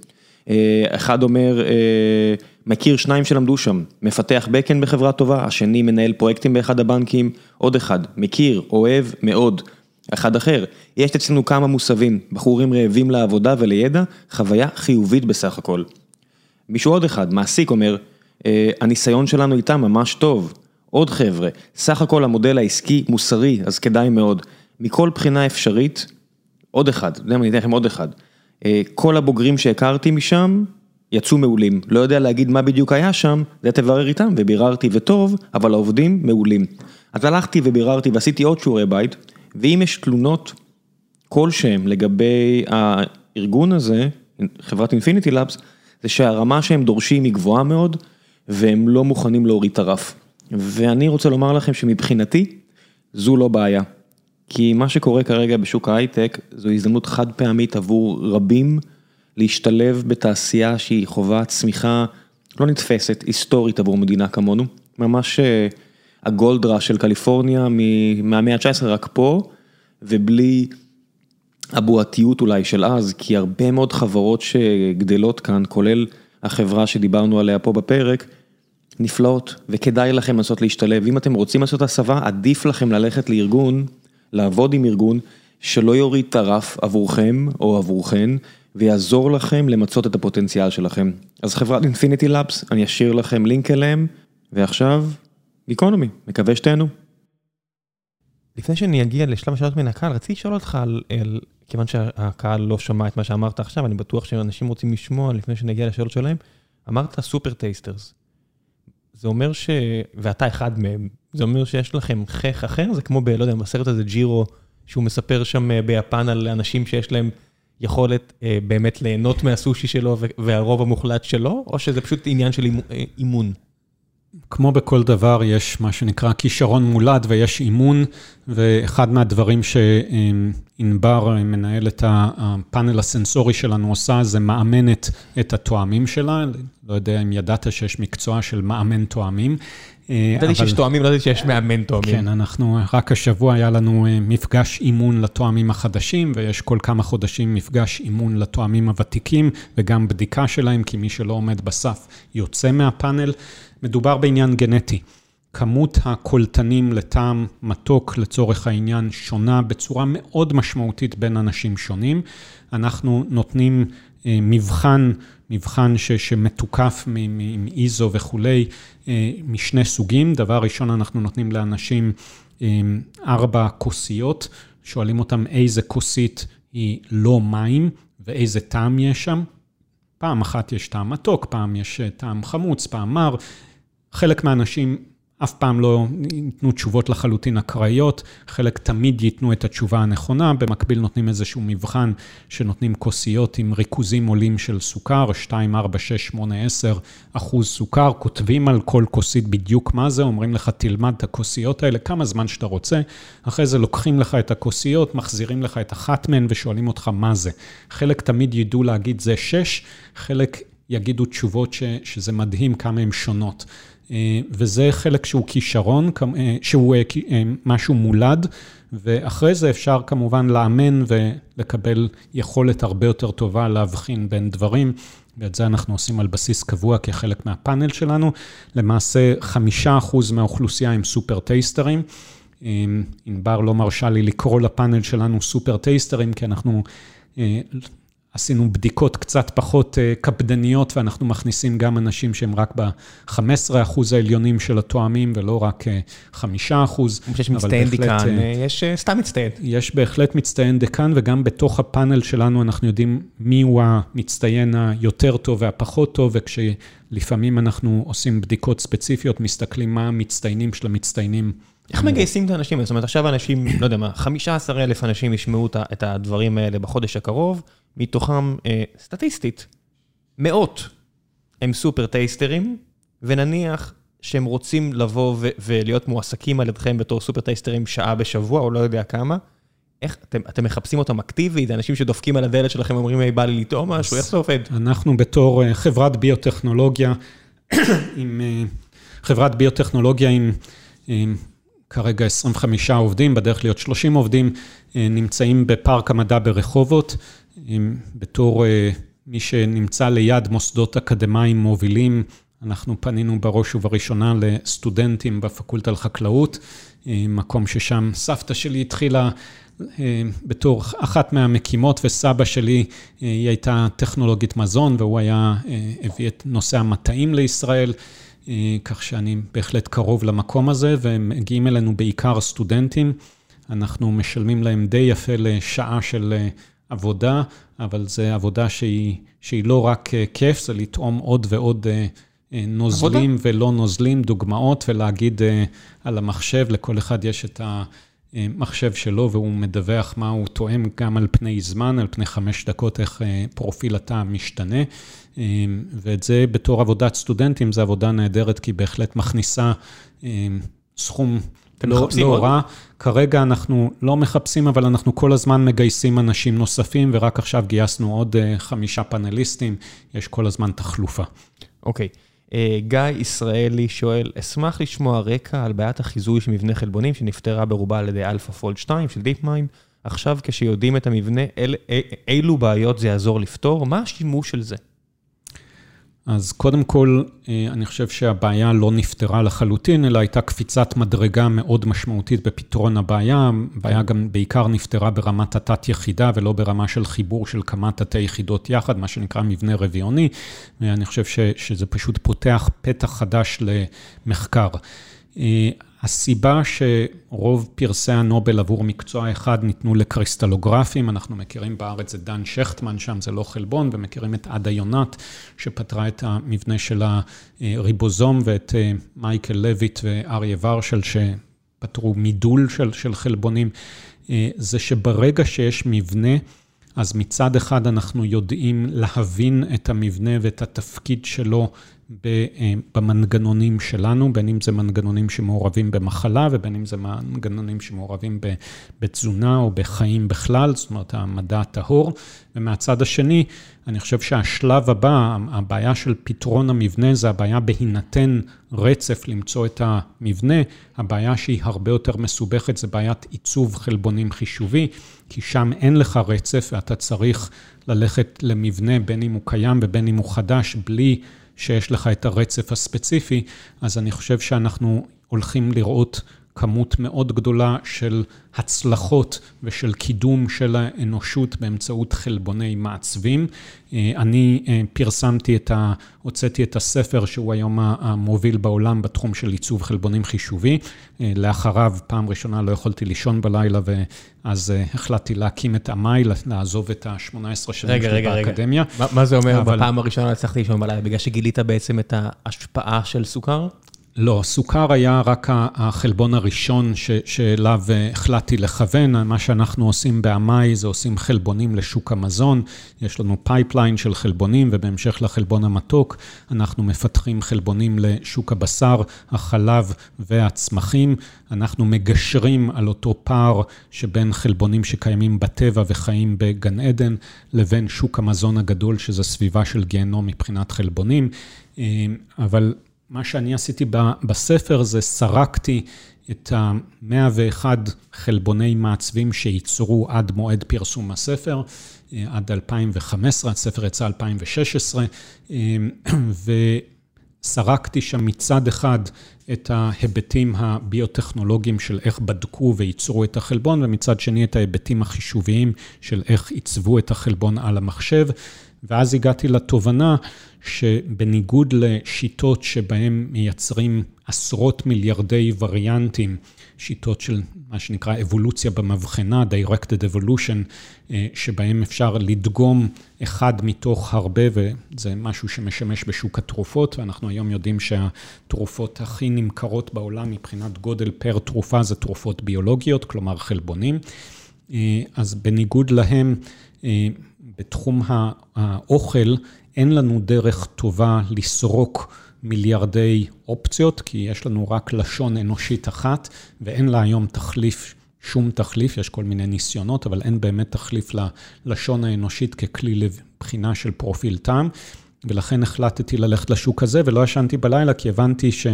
אה, אחד אומר, אה, מכיר שניים שלמדו שם, מפתח בקן בחברה טובה, השני מנהל פרויקטים באחד הבנקים, עוד אחד, מכיר, אוהב, מאוד. אחד אחר, יש אצלנו כמה מוסבים, בחורים רעבים לעבודה ולידע, חוויה חיובית בסך הכל. מישהו עוד אחד, מעסיק אומר, אה, הניסיון שלנו איתם ממש טוב. עוד חבר'ה, סך הכל המודל העסקי מוסרי, אז כדאי מאוד. מכל בחינה אפשרית, עוד אחד, אתה יודע מה, אני אתן לכם עוד אחד. אה, כל הבוגרים שהכרתי משם, יצאו מעולים. לא יודע להגיד מה בדיוק היה שם, זה תברר איתם, וביררתי וטוב, אבל העובדים מעולים. אז הלכתי וביררתי ועשיתי עוד שיעורי בית, ואם יש תלונות כלשהם לגבי הארגון הזה, חברת אינפיניטי לאבס, זה שהרמה שהם דורשים היא גבוהה מאוד, והם לא מוכנים להוריד את הרף. ואני רוצה לומר לכם שמבחינתי, זו לא בעיה. כי מה שקורה כרגע בשוק ההייטק, זו הזדמנות חד פעמית עבור רבים להשתלב בתעשייה שהיא חובה צמיחה לא נתפסת, היסטורית עבור מדינה כמונו. ממש אה, הגולדרה של קליפורניה מהמאה ה-19 רק פה, ובלי הבועתיות אולי של אז, כי הרבה מאוד חברות שגדלות כאן, כולל החברה שדיברנו עליה פה בפרק, נפלאות, וכדאי לכם לנסות להשתלב. אם אתם רוצים לעשות הסבה, עדיף לכם ללכת לארגון, לעבוד עם ארגון, שלא יוריד את הרף עבורכם או עבורכן, ויעזור לכם למצות את הפוטנציאל שלכם. אז חברת Infinity Labs, אני אשאיר לכם לינק אליהם, ועכשיו גיקונומי, מקווה שתהנו. לפני שאני אגיע לשלב השאלות מן הקהל, רציתי לשאול אותך על, על, כיוון שהקהל לא שמע את מה שאמרת עכשיו, אני בטוח שאנשים רוצים לשמוע לפני שנגיע לשאלות שלהם, אמרת סופר טייסטרס. זה אומר ש... ואתה אחד מהם, זה אומר שיש לכם חך אחר? זה כמו ב... לא יודע, בסרט הזה ג'ירו, שהוא מספר שם אה, ביפן על אנשים שיש להם יכולת אה, באמת ליהנות מהסושי שלו והרוב המוחלט שלו, או שזה פשוט עניין של אימון? כמו בכל דבר, יש מה שנקרא כישרון מולד ויש אימון, ואחד מהדברים שענבר, מנהלת הפאנל הסנסורי שלנו עושה, זה מאמנת את התואמים שלה. לא יודע אם ידעת שיש מקצוע של מאמן תואמים. ידעתי שיש תואמים, לא ידעתי שיש מאמן תואמים. כן, אנחנו, רק השבוע היה לנו מפגש אימון לתואמים החדשים, ויש כל כמה חודשים מפגש אימון לתואמים הוותיקים, וגם בדיקה שלהם, כי מי שלא עומד בסף יוצא מהפאנל. מדובר בעניין גנטי. כמות הקולטנים לטעם מתוק, לצורך העניין, שונה בצורה מאוד משמעותית בין אנשים שונים. אנחנו נותנים אה, מבחן, מבחן ש, שמתוקף עם איזו וכולי, אה, משני סוגים. דבר ראשון, אנחנו נותנים לאנשים אה, ארבע כוסיות, שואלים אותם איזה כוסית היא לא מים ואיזה טעם יש שם. פעם אחת יש טעם מתוק, פעם יש טעם חמוץ, פעם מר. חלק מהאנשים אף פעם לא ייתנו תשובות לחלוטין אקראיות, חלק תמיד ייתנו את התשובה הנכונה, במקביל נותנים איזשהו מבחן שנותנים כוסיות עם ריכוזים עולים של סוכר, 2, 4, 6, 8, 10 אחוז סוכר, כותבים על כל כוסית בדיוק מה זה, אומרים לך תלמד את הכוסיות האלה כמה זמן שאתה רוצה, אחרי זה לוקחים לך את הכוסיות, מחזירים לך את אחת מהן ושואלים אותך מה זה. חלק תמיד ידעו להגיד זה 6, חלק יגידו תשובות ש, שזה מדהים כמה הן שונות. אה, וזה חלק שהוא כישרון, אה, שהוא אה, משהו מולד, ואחרי זה אפשר כמובן לאמן ולקבל יכולת הרבה יותר טובה להבחין בין דברים. ואת זה אנחנו עושים על בסיס קבוע כחלק מהפאנל שלנו. למעשה, חמישה אחוז מהאוכלוסייה הם סופר טייסטרים. ענבר לא מרשה לי לקרוא לפאנל שלנו סופר טייסטרים, כי אנחנו עשינו בדיקות קצת פחות אה, קפדניות, ואנחנו מכניסים גם אנשים שהם רק ב-15% העליונים של התואמים, ולא רק 5%. אה, יש מצטיין דיקן, אה, יש סתם מצטיין. יש בהחלט מצטיין דיקן, וגם בתוך הפאנל שלנו אנחנו יודעים מי הוא המצטיין היותר טוב והפחות טוב, וכשלפעמים אנחנו עושים בדיקות ספציפיות, מסתכלים מה המצטיינים של המצטיינים. איך מגייסים את האנשים? זאת אומרת, עכשיו אנשים, לא יודע מה, 15 אלף אנשים ישמעו את הדברים האלה בחודש הקרוב, מתוכם, אה, סטטיסטית, מאות הם סופר טייסטרים, ונניח שהם רוצים לבוא ולהיות מועסקים על ידכם בתור סופר טייסטרים שעה בשבוע, או לא יודע כמה, איך, אתם, אתם מחפשים אותם אקטיבית? זה אנשים שדופקים על הדלת שלכם ואומרים, היי, בא לי לטעום משהו, איך זה עובד? אנחנו בתור אה, חברת ביוטכנולוגיה, עם אה, חברת ביוטכנולוגיה עם... עם כרגע 25 עובדים, בדרך להיות 30 עובדים, נמצאים בפארק המדע ברחובות, בתור אה, מי שנמצא ליד מוסדות אקדמיים מובילים, אנחנו פנינו בראש ובראשונה לסטודנטים בפקולטה לחקלאות, אה, מקום ששם סבתא שלי התחילה אה, בתור אחת מהמקימות, וסבא שלי, היא הייתה טכנולוגית מזון, והוא היה, הביא את נושא המטעים לישראל, כך שאני בהחלט קרוב למקום הזה, והם מגיעים אלינו בעיקר סטודנטים. אנחנו משלמים להם די יפה לשעה של עבודה, אבל זו עבודה שהיא, שהיא לא רק אה, כיף, זה לטעום עוד ועוד אה, אה, נוזלים עבודה. ולא נוזלים, דוגמאות, ולהגיד על המחשב, לכל אחד יש את המחשב שלו, והוא מדווח מה הוא תואם גם על פני זמן, על פני חמש דקות, איך פרופיל הטעם משתנה. ואת זה בתור עבודת סטודנטים, זו עבודה נהדרת, כי בהחלט מכניסה סכום אתם לא, מחפשים לא עוד? רע. כרגע אנחנו לא מחפשים, אבל אנחנו כל הזמן מגייסים אנשים נוספים, ורק עכשיו גייסנו עוד uh, חמישה פאנליסטים, יש כל הזמן תחלופה. אוקיי. Okay. אה, uh, גיא ישראלי שואל, אשמח לשמוע רקע על בעיית החיזוי של מבנה חלבונים שנפתרה ברובה על ידי AlphaFold 2 של DeepMind. עכשיו, כשיודעים את המבנה, אל, אל, אילו בעיות זה יעזור לפתור? מה השימוש של זה? אז קודם כל, אה, אני חושב שהבעיה לא נפתרה לחלוטין, אלא הייתה קפיצת מדרגה מאוד משמעותית בפתרון הבעיה. הבעיה גם בעיקר נפתרה ברמת התת-יחידה ולא ברמה של חיבור של כמה תתי-יחידות יחד, מה שנקרא מבנה רביעוני, ואני חושב ש, שזה פשוט פותח פתח חדש למחקר. הסיבה שרוב פרסי הנובל עבור מקצוע אחד ניתנו לקריסטלוגרפים, אנחנו מכירים בארץ את דן שכטמן, שם זה לא חלבון, ומכירים את עדה יונת, שפתרה את המבנה של הריבוזום, ואת אה, מייקל לויט ואריה ורשל, שפתרו מידול של, של חלבונים. אה, זה שברגע שיש מבנה, אז מצד אחד אנחנו יודעים להבין את המבנה ואת התפקיד שלו במנגנונים שלנו, בין אם זה מנגנונים שמעורבים במחלה ובין אם זה מנגנונים שמעורבים בתזונה או בחיים בכלל, זאת אומרת המדע הטהור. ומהצד השני, אני חושב שהשלב הבא, הבעיה של פתרון המבנה זה הבעיה בהינתן רצף למצוא את המבנה, הבעיה שהיא הרבה יותר מסובכת זה בעיית עיצוב חלבונים חישובי, כי שם אין לך רצף ואתה צריך ללכת למבנה בין אם הוא קיים ובין אם הוא חדש, בלי שיש לך את הרצף הספציפי, אז אני חושב שאנחנו הולכים לראות כמות מאוד גדולה של הצלחות ושל קידום של האנושות באמצעות חלבוני מעצבים. אה, אני אה, פרסמתי את ה... הוצאתי את הספר שהוא היום המוביל בעולם בתחום של עיצוב חלבונים חישובי. אה, לאחריו, פעם ראשונה לא יכולתי לישון בלילה, ואז החלטתי להקים את Amai, לעזוב את ה-18 שנים שלי באקדמיה. רגע, רגע, מה זה אומר אבל... בפעם הראשונה לא הצלחתי לישון בלילה? בגלל שגילית בעצם את ההשפעה של סוכר? לא, סוכר היה רק החלבון הראשון ש, שאליו אה, החלטתי לכוון. מה שאנחנו עושים ב Amai זה עושים חלבונים לשוק המזון. יש לנו pipeline של חלבונים, ובהמשך לחלבון המתוק, אנחנו מפתחים חלבונים לשוק הבשר, החלב והצמחים. אנחנו מגשרים על אותו פער שבין חלבונים שקיימים בטבע וחיים בגן עדן, לבין שוק המזון הגדול, שזה סביבה של גיהנום מבחינת חלבונים. אה, אבל מה שאני עשיתי בספר זה סרקתי את ה-101 חלבוני מעצבים שייצרו עד מועד פרסום הספר, אה, עד 2015, הספר יצא 2016, אה, וסרקתי שם מצד אחד את ההיבטים הביוטכנולוגיים של איך בדקו וייצרו את החלבון, ומצד שני את ההיבטים החישוביים של איך עיצבו את החלבון על המחשב. ואז הגעתי לתובנה שבניגוד לשיטות שבהן מייצרים עשרות מיליארדי וריאנטים, שיטות של מה שנקרא אבולוציה במבחנה, Directed Evolution, אה, שבהם אפשר לדגום אחד מתוך הרבה, וזה משהו שמשמש בשוק התרופות, ואנחנו היום יודעים שהתרופות הכי נמכרות בעולם מבחינת גודל פר תרופה זה תרופות ביולוגיות, כלומר חלבונים. אה, אז בניגוד להם, אה, בתחום האוכל, אין לנו דרך טובה לסרוק מיליארדי אופציות, כי יש לנו רק לשון אנושית אחת, ואין לה היום תחליף, שום תחליף, יש כל מיני ניסיונות, אבל אין באמת תחליף ללשון האנושית ככלי לבחינה של פרופיל טעם. ולכן החלטתי ללכת לשוק הזה, ולא ישנתי בלילה, כי הבנתי ש...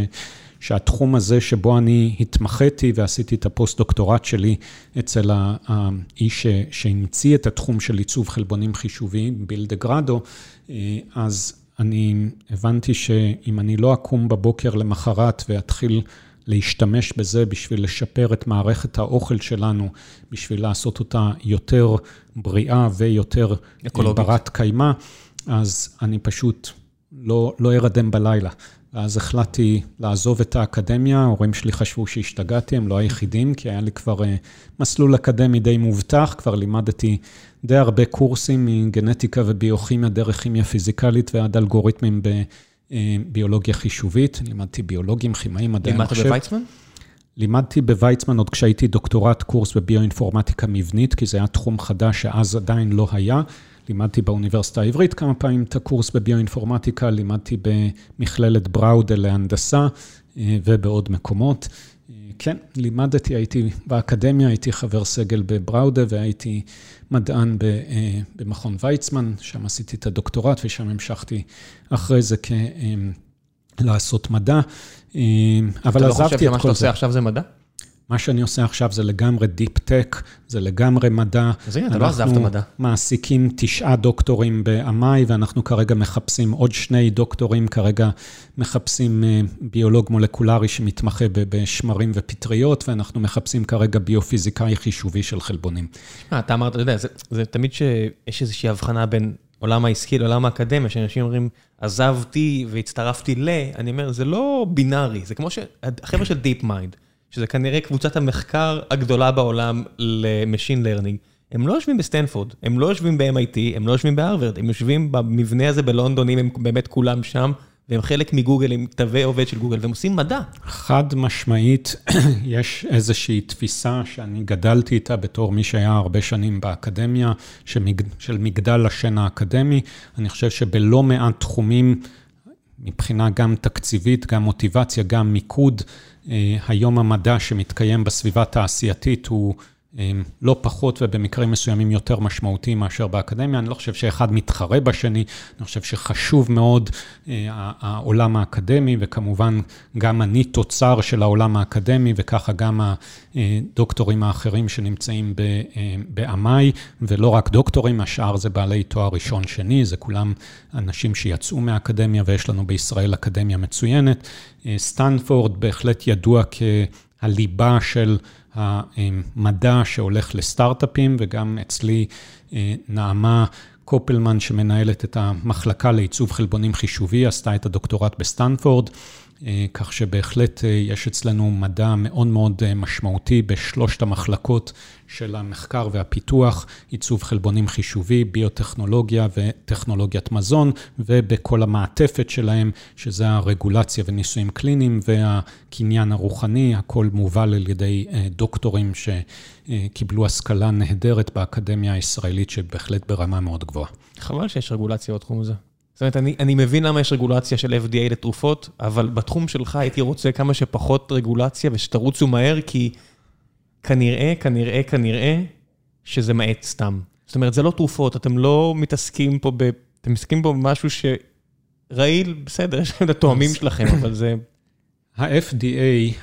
שהתחום הזה שבו אני התמחיתי ועשיתי את הפוסט-דוקטורט שלי אצל האיש שהמציא את התחום של עיצוב חלבונים חישוביים, ביל דה גרדו, אה, אז אני הבנתי שאם אני לא אקום בבוקר למחרת ואתחיל להשתמש בזה בשביל לשפר את מערכת האוכל שלנו, בשביל לעשות אותה יותר בריאה ויותר אקולוגית. ברת קיימא, אז אני פשוט לא, לא ארדם בלילה. ואז החלטתי לעזוב את האקדמיה, ההורים שלי חשבו שהשתגעתי, הם לא היחידים, כי היה לי כבר אה, מסלול אקדמי די מובטח, כבר לימדתי די הרבה קורסים מגנטיקה וביוכימיה, דרך כימיה פיזיקלית ועד אלגוריתמים בביולוגיה חישובית. לימדתי ביולוגים, כימאים, מדעי המחשב. לימדת בוויצמן? לימדתי בוויצמן עוד כשהייתי דוקטורט קורס בביואינפורמטיקה מבנית, כי זה היה תחום חדש שאז עדיין לא היה. לימדתי באוניברסיטה העברית כמה פעמים את הקורס בביואינפורמטיקה, לימדתי במכללת בראודה להנדסה אה, ובעוד מקומות. אה, כן, לימדתי, הייתי באקדמיה, הייתי חבר סגל בבראודה והייתי מדען אה, במכון ויצמן, שם עשיתי את הדוקטורט ושם המשכתי אחרי זה כ... לעשות מדע, אבל עזבתי את כל זה. אתה לא חושב שמה שאתה עושה עכשיו זה מדע? מה שאני עושה עכשיו זה לגמרי deep tech, זה לגמרי מדע. אז הנה, אתה לא עזבת מדע. אנחנו מעסיקים תשעה דוקטורים ב Amai, ואנחנו כרגע מחפשים עוד שני דוקטורים, כרגע מחפשים אה, ביולוג מולקולרי שמתמחה בשמרים ופטריות, ואנחנו מחפשים כרגע ביופיזיקאי חישובי של חלבונים. אה, אתה אמרת, אתה יודע, זה, זה תמיד שיש איזושהי הבחנה בין עולם העסקי לעולם האקדמיה, שאנשים אומרים, עזבתי והצטרפתי ל... אני אומר, זה לא בינארי, זה כמו שהחבר'ה של DeepMind. שזה כנראה קבוצת המחקר הגדולה בעולם ל machine learning, הם לא יושבים בסטנפורד, הם לא יושבים ב-MIT, הם לא יושבים בהרווארד, הם יושבים במבנה הזה בלונדון, אם הם באמת כולם שם, והם חלק מגוגל, עם תגי עובד של גוגל, והם עושים מדע. חד משמעית, יש איזושהי תפיסה שאני גדלתי איתה בתור מי שהיה הרבה שנים באקדמיה, של מגדל השן האקדמי. אני חושב שבלא מעט תחומים, מבחינה גם תקציבית, גם מוטיבציה, גם מיקוד. היום המדע שמתקיים בסביבה תעשייתית הוא לא פחות ובמקרים מסוימים יותר משמעותי מאשר באקדמיה. אני לא חושב שאחד מתחרה בשני, אני חושב שחשוב מאוד העולם האקדמי, וכמובן גם אני תוצר של העולם האקדמי, וככה גם הדוקטורים האחרים שנמצאים ב Amai, ולא רק דוקטורים, השאר זה בעלי תואר ראשון-שני, זה כולם אנשים שיצאו מהאקדמיה, ויש לנו בישראל אקדמיה מצוינת. סטנפורד בהחלט ידוע כהליבה של... המדע שהולך לסטארט-אפים, וגם אצלי נעמה קופלמן, שמנהלת את המחלקה לעיצוב חלבונים חישובי, עשתה את הדוקטורט בסטנפורד. כך שבהחלט יש אצלנו מדע מאוד מאוד משמעותי בשלושת המחלקות של המחקר והפיתוח, עיצוב חלבונים חישובי, ביוטכנולוגיה וטכנולוגיית מזון, ובכל המעטפת שלהם, שזה הרגולציה וניסויים קליניים והקניין הרוחני, הכל מובל על ידי דוקטורים שקיבלו השכלה נהדרת באקדמיה הישראלית, שבהחלט ברמה מאוד גבוהה. חבל שיש רגולציה בתחום הזה. זאת אומרת, אני, אני מבין למה יש רגולציה של FDA לתרופות, אבל בתחום שלך הייתי רוצה כמה שפחות רגולציה ושתרוצו מהר, כי כנראה, כנראה, כנראה שזה מאט סתם. זאת אומרת, זה לא תרופות, אתם לא מתעסקים פה ב... אתם מתעסקים פה במשהו שרעיל, בסדר, יש לכם את התואמים שלכם, אבל זה... ה-FDA,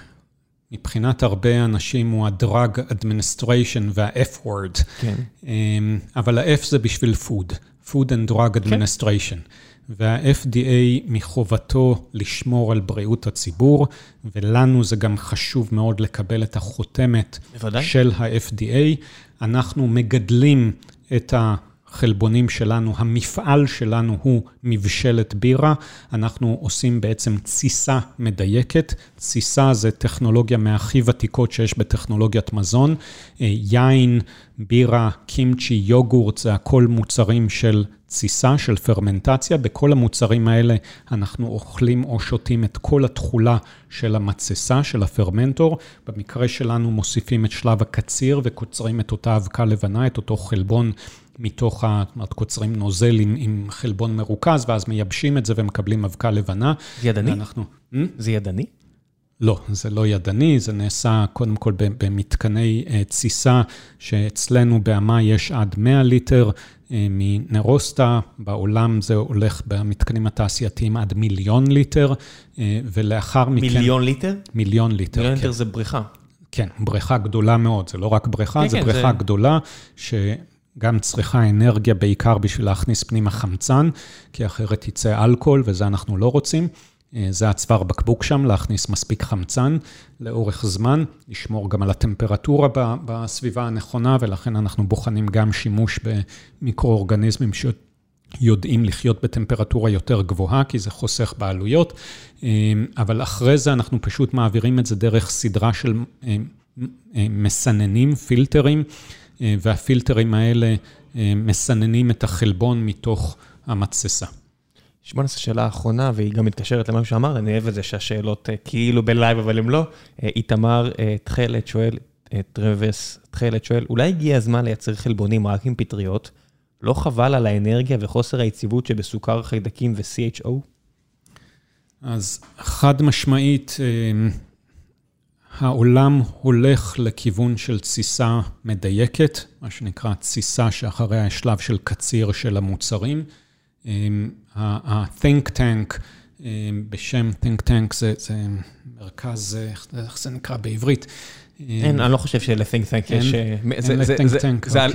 מבחינת הרבה אנשים, הוא ה-drug administration וה-F-word. כן. אבל ה-F זה בשביל food. Food and Drug Administration. כן. וה-FDA מחובתו לשמור על בריאות הציבור, ולנו זה גם חשוב מאוד לקבל את החותמת בוודאי. של ה-FDA. אנחנו מגדלים את ה... החלבונים שלנו, המפעל שלנו הוא מבשלת בירה. אנחנו עושים בעצם תסיסה מדייקת. תסיסה זה טכנולוגיה מהכי ותיקות שיש בטכנולוגיית מזון. אה, יין, בירה, קימצ'י, יוגורט, זה הכל מוצרים של תסיסה, של פרמנטציה. בכל המוצרים האלה אנחנו אוכלים או שותים את כל התכולה של המצסה, של הפרמנטור. במקרה שלנו מוסיפים את שלב הקציר וקוצרים את אותה אבקה לבנה, את אותו חלבון מתוך אומרת, קוצרים נוזל עם, עם חלבון מרוכז, ואז מייבשים את זה ומקבלים אבקה לבנה. זה ידני? ואנחנו... זה ידני? לא, זה לא ידני, זה נעשה קודם כל במתקני אה, תסיסה, שאצלנו ב Amai יש עד 100 ליטר אה, מנרוסטה, בעולם זה הולך במתקנים התעשייתיים עד מיליון ליטר, אה, ולאחר מכן... מיליון ליטר? מיליון ליטר, מיליון כן. ליטר זה בריכה. כן, בריכה גדולה מאוד, זה לא רק בריכה, כן, זה כן, בריכה זה... גדולה, ש... גם צריכה אנרגיה בעיקר בשביל להכניס פנימה חמצן, כי אחרת יצא אלכוהול, וזה אנחנו לא רוצים. אה, זה הצוואר בקבוק שם, להכניס מספיק חמצן לאורך זמן, לשמור גם על הטמפרטורה בסביבה הנכונה, ולכן אנחנו בוחנים גם שימוש במיקרואורגניזמים שיודעים לחיות בטמפרטורה יותר גבוהה, כי זה חוסך בעלויות, אה, אבל אחרי זה אנחנו פשוט מעבירים את זה דרך סדרה של אה, מסננים, פילטרים. והפילטרים האלה מסננים את החלבון מתוך המתססה. בוא נעשה שאלה אחרונה, והיא גם מתקשרת למה שאמר, אני אוהב את זה שהשאלות כאילו בלייב, אבל הן לא. איתמר תכלת שואל, טרווס תכלת שואל, אולי הגיע הזמן לייצר חלבונים רק עם פטריות? לא חבל על האנרגיה וחוסר היציבות שבסוכר חיידקים ו-CHO? אז חד משמעית, העולם הולך לכיוון של תסיסה מדייקת, מה שנקרא תסיסה שאחריה יש שלב של קציר של המוצרים. ה-think tank בשם think tank זה, זה מרכז, איך זה נקרא בעברית? אין, אני לא חושב של-think tank יש...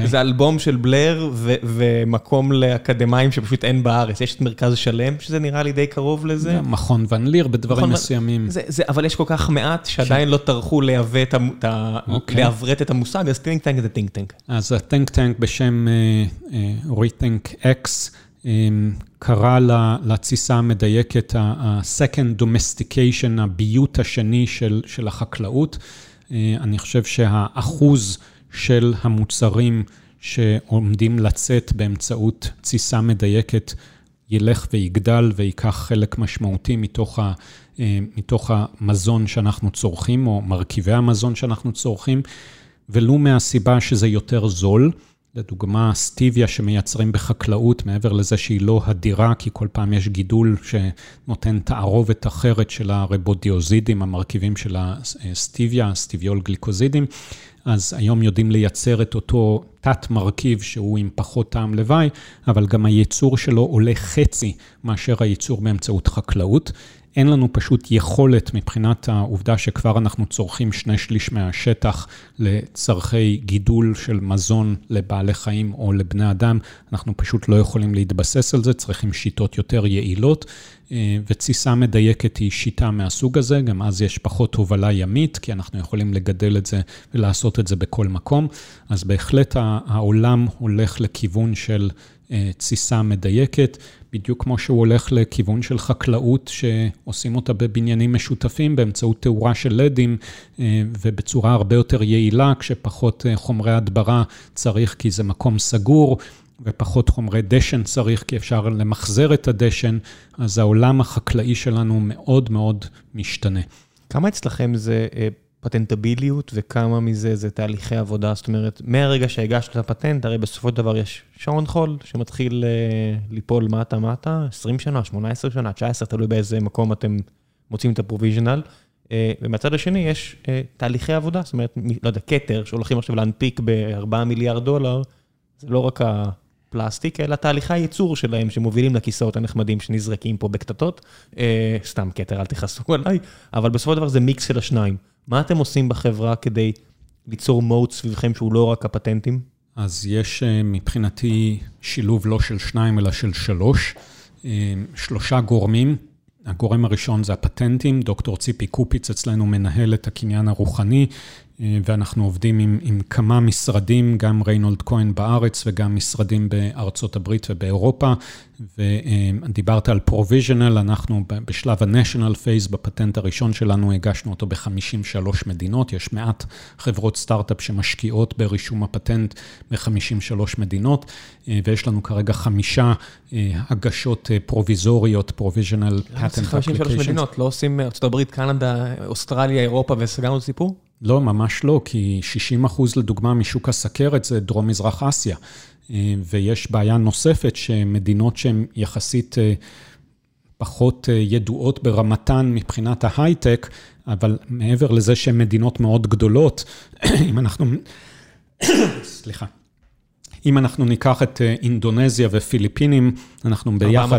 זה אלבום של בלר ומקום לאקדמאים שפשוט אין בארץ. יש את מרכז שלם, שזה נראה לי די קרוב לזה. מכון ון ליר בדברים מסוימים. אבל יש כל כך מעט שעדיין לא טרחו לעברת את המושג, אז think tank זה think tank. אז ה-think tank בשם rethink X, קרא לתסיסה המדייקת ה-second domestication, הביוט השני של החקלאות. אה, אני חושב שהאחוז של המוצרים שעומדים לצאת באמצעות תסיסה מדייקת ילך ויגדל ויקח חלק משמעותי מתוך, ה, אה, מתוך המזון שאנחנו צורכים, או מרכיבי המזון שאנחנו צורכים, ולו מהסיבה שזה יותר זול. לדוגמה, סטיביה שמייצרים בחקלאות, מעבר לזה שהיא לא הדירה, כי כל פעם יש גידול שנותן תערובת אחרת של הרבודיוזידים, המרכיבים של הסטיביה, סטיביול גליקוזידים, אז היום יודעים לייצר את אותו תת-מרכיב שהוא עם פחות טעם לוואי, אבל גם הייצור שלו עולה חצי מאשר הייצור באמצעות חקלאות. אין לנו פשוט יכולת מבחינת העובדה שכבר אנחנו צורכים שני שליש מהשטח לצורכי גידול של מזון לבעלי חיים או לבני אדם, אנחנו פשוט לא יכולים להתבסס על זה, צריכים שיטות יותר יעילות, אה, ותסיסה מדייקת היא שיטה מהסוג הזה, גם אז יש פחות הובלה ימית, כי אנחנו יכולים לגדל את זה ולעשות את זה בכל מקום, אז בהחלט העולם הולך לכיוון של אה, תסיסה מדייקת. בדיוק כמו שהוא הולך לכיוון של חקלאות, שעושים אותה בבניינים משותפים באמצעות תאורה של לדים, אה, ובצורה הרבה יותר יעילה, כשפחות אה, חומרי הדברה צריך כי זה מקום סגור. ופחות חומרי דשן צריך, כי אפשר למחזר את הדשן, אז העולם החקלאי שלנו מאוד מאוד משתנה. כמה אצלכם זה אה, פטנטביליות וכמה מזה זה תהליכי עבודה? זאת אומרת, מהרגע שהגשת את הפטנט, הרי בסופו של דבר יש שעון חול שמתחיל אה, ליפול מטה-מטה, 20 שנה, 18 שנה, 19, תלוי באיזה מקום אתם מוצאים את הפרוביז'נל. אה, ומהצד השני יש אה, תהליכי עבודה, זאת אומרת, לא יודע, כתר שהולכים עכשיו להנפיק ב-4 מיליארד דולר, זה לא רק הפלסטיק, אלא תהליכי הייצור שלהם שמובילים לכיסאות הנחמדים שנזרקים פה בקטטות. סתם כתר, אל תכעסו עליי, אבל בסופו של דבר זה מיקס של השניים. מה אתם עושים בחברה כדי ליצור מוט סביבכם שהוא לא רק הפטנטים? אז יש אה, מבחינתי שילוב לא של שניים, אלא של שלוש. אה, שלושה גורמים. הגורם הראשון זה הפטנטים, דוקטור ציפי קופיץ אצלנו מנהל את הקניין הרוחני, ואנחנו עובדים עם, עם כמה משרדים, גם ריינהולד כהן בארץ וגם משרדים בארצות הברית ובאירופה. ודיברת על provisional, אנחנו בשלב ה-National Phase, בפטנט הראשון שלנו, הגשנו אותו ב-53 מדינות. יש מעט חברות סטארט-אפ שמשקיעות ברישום הפטנט ב-53 מדינות, אה, ויש לנו כרגע חמישה אה, הגשות פרוביזוריות, provisional patent application. 53 מדינות, לא עושים ארצות הברית, קנדה, אוסטרליה, אירופה, וסגרנו את הסיפור? לא, ממש לא, כי 60 אחוז לדוגמה משוק הסכרת זה דרום-מזרח אסיה. אה, ויש בעיה נוספת שמדינות שהן יחסית אה, פחות אה, ידועות ברמתן מבחינת ההייטק, אבל מעבר לזה שהן מדינות מאוד גדולות, אם אנחנו... סליחה. אם אנחנו ניקח את אה, אינדונזיה ופיליפינים, אנחנו ביחד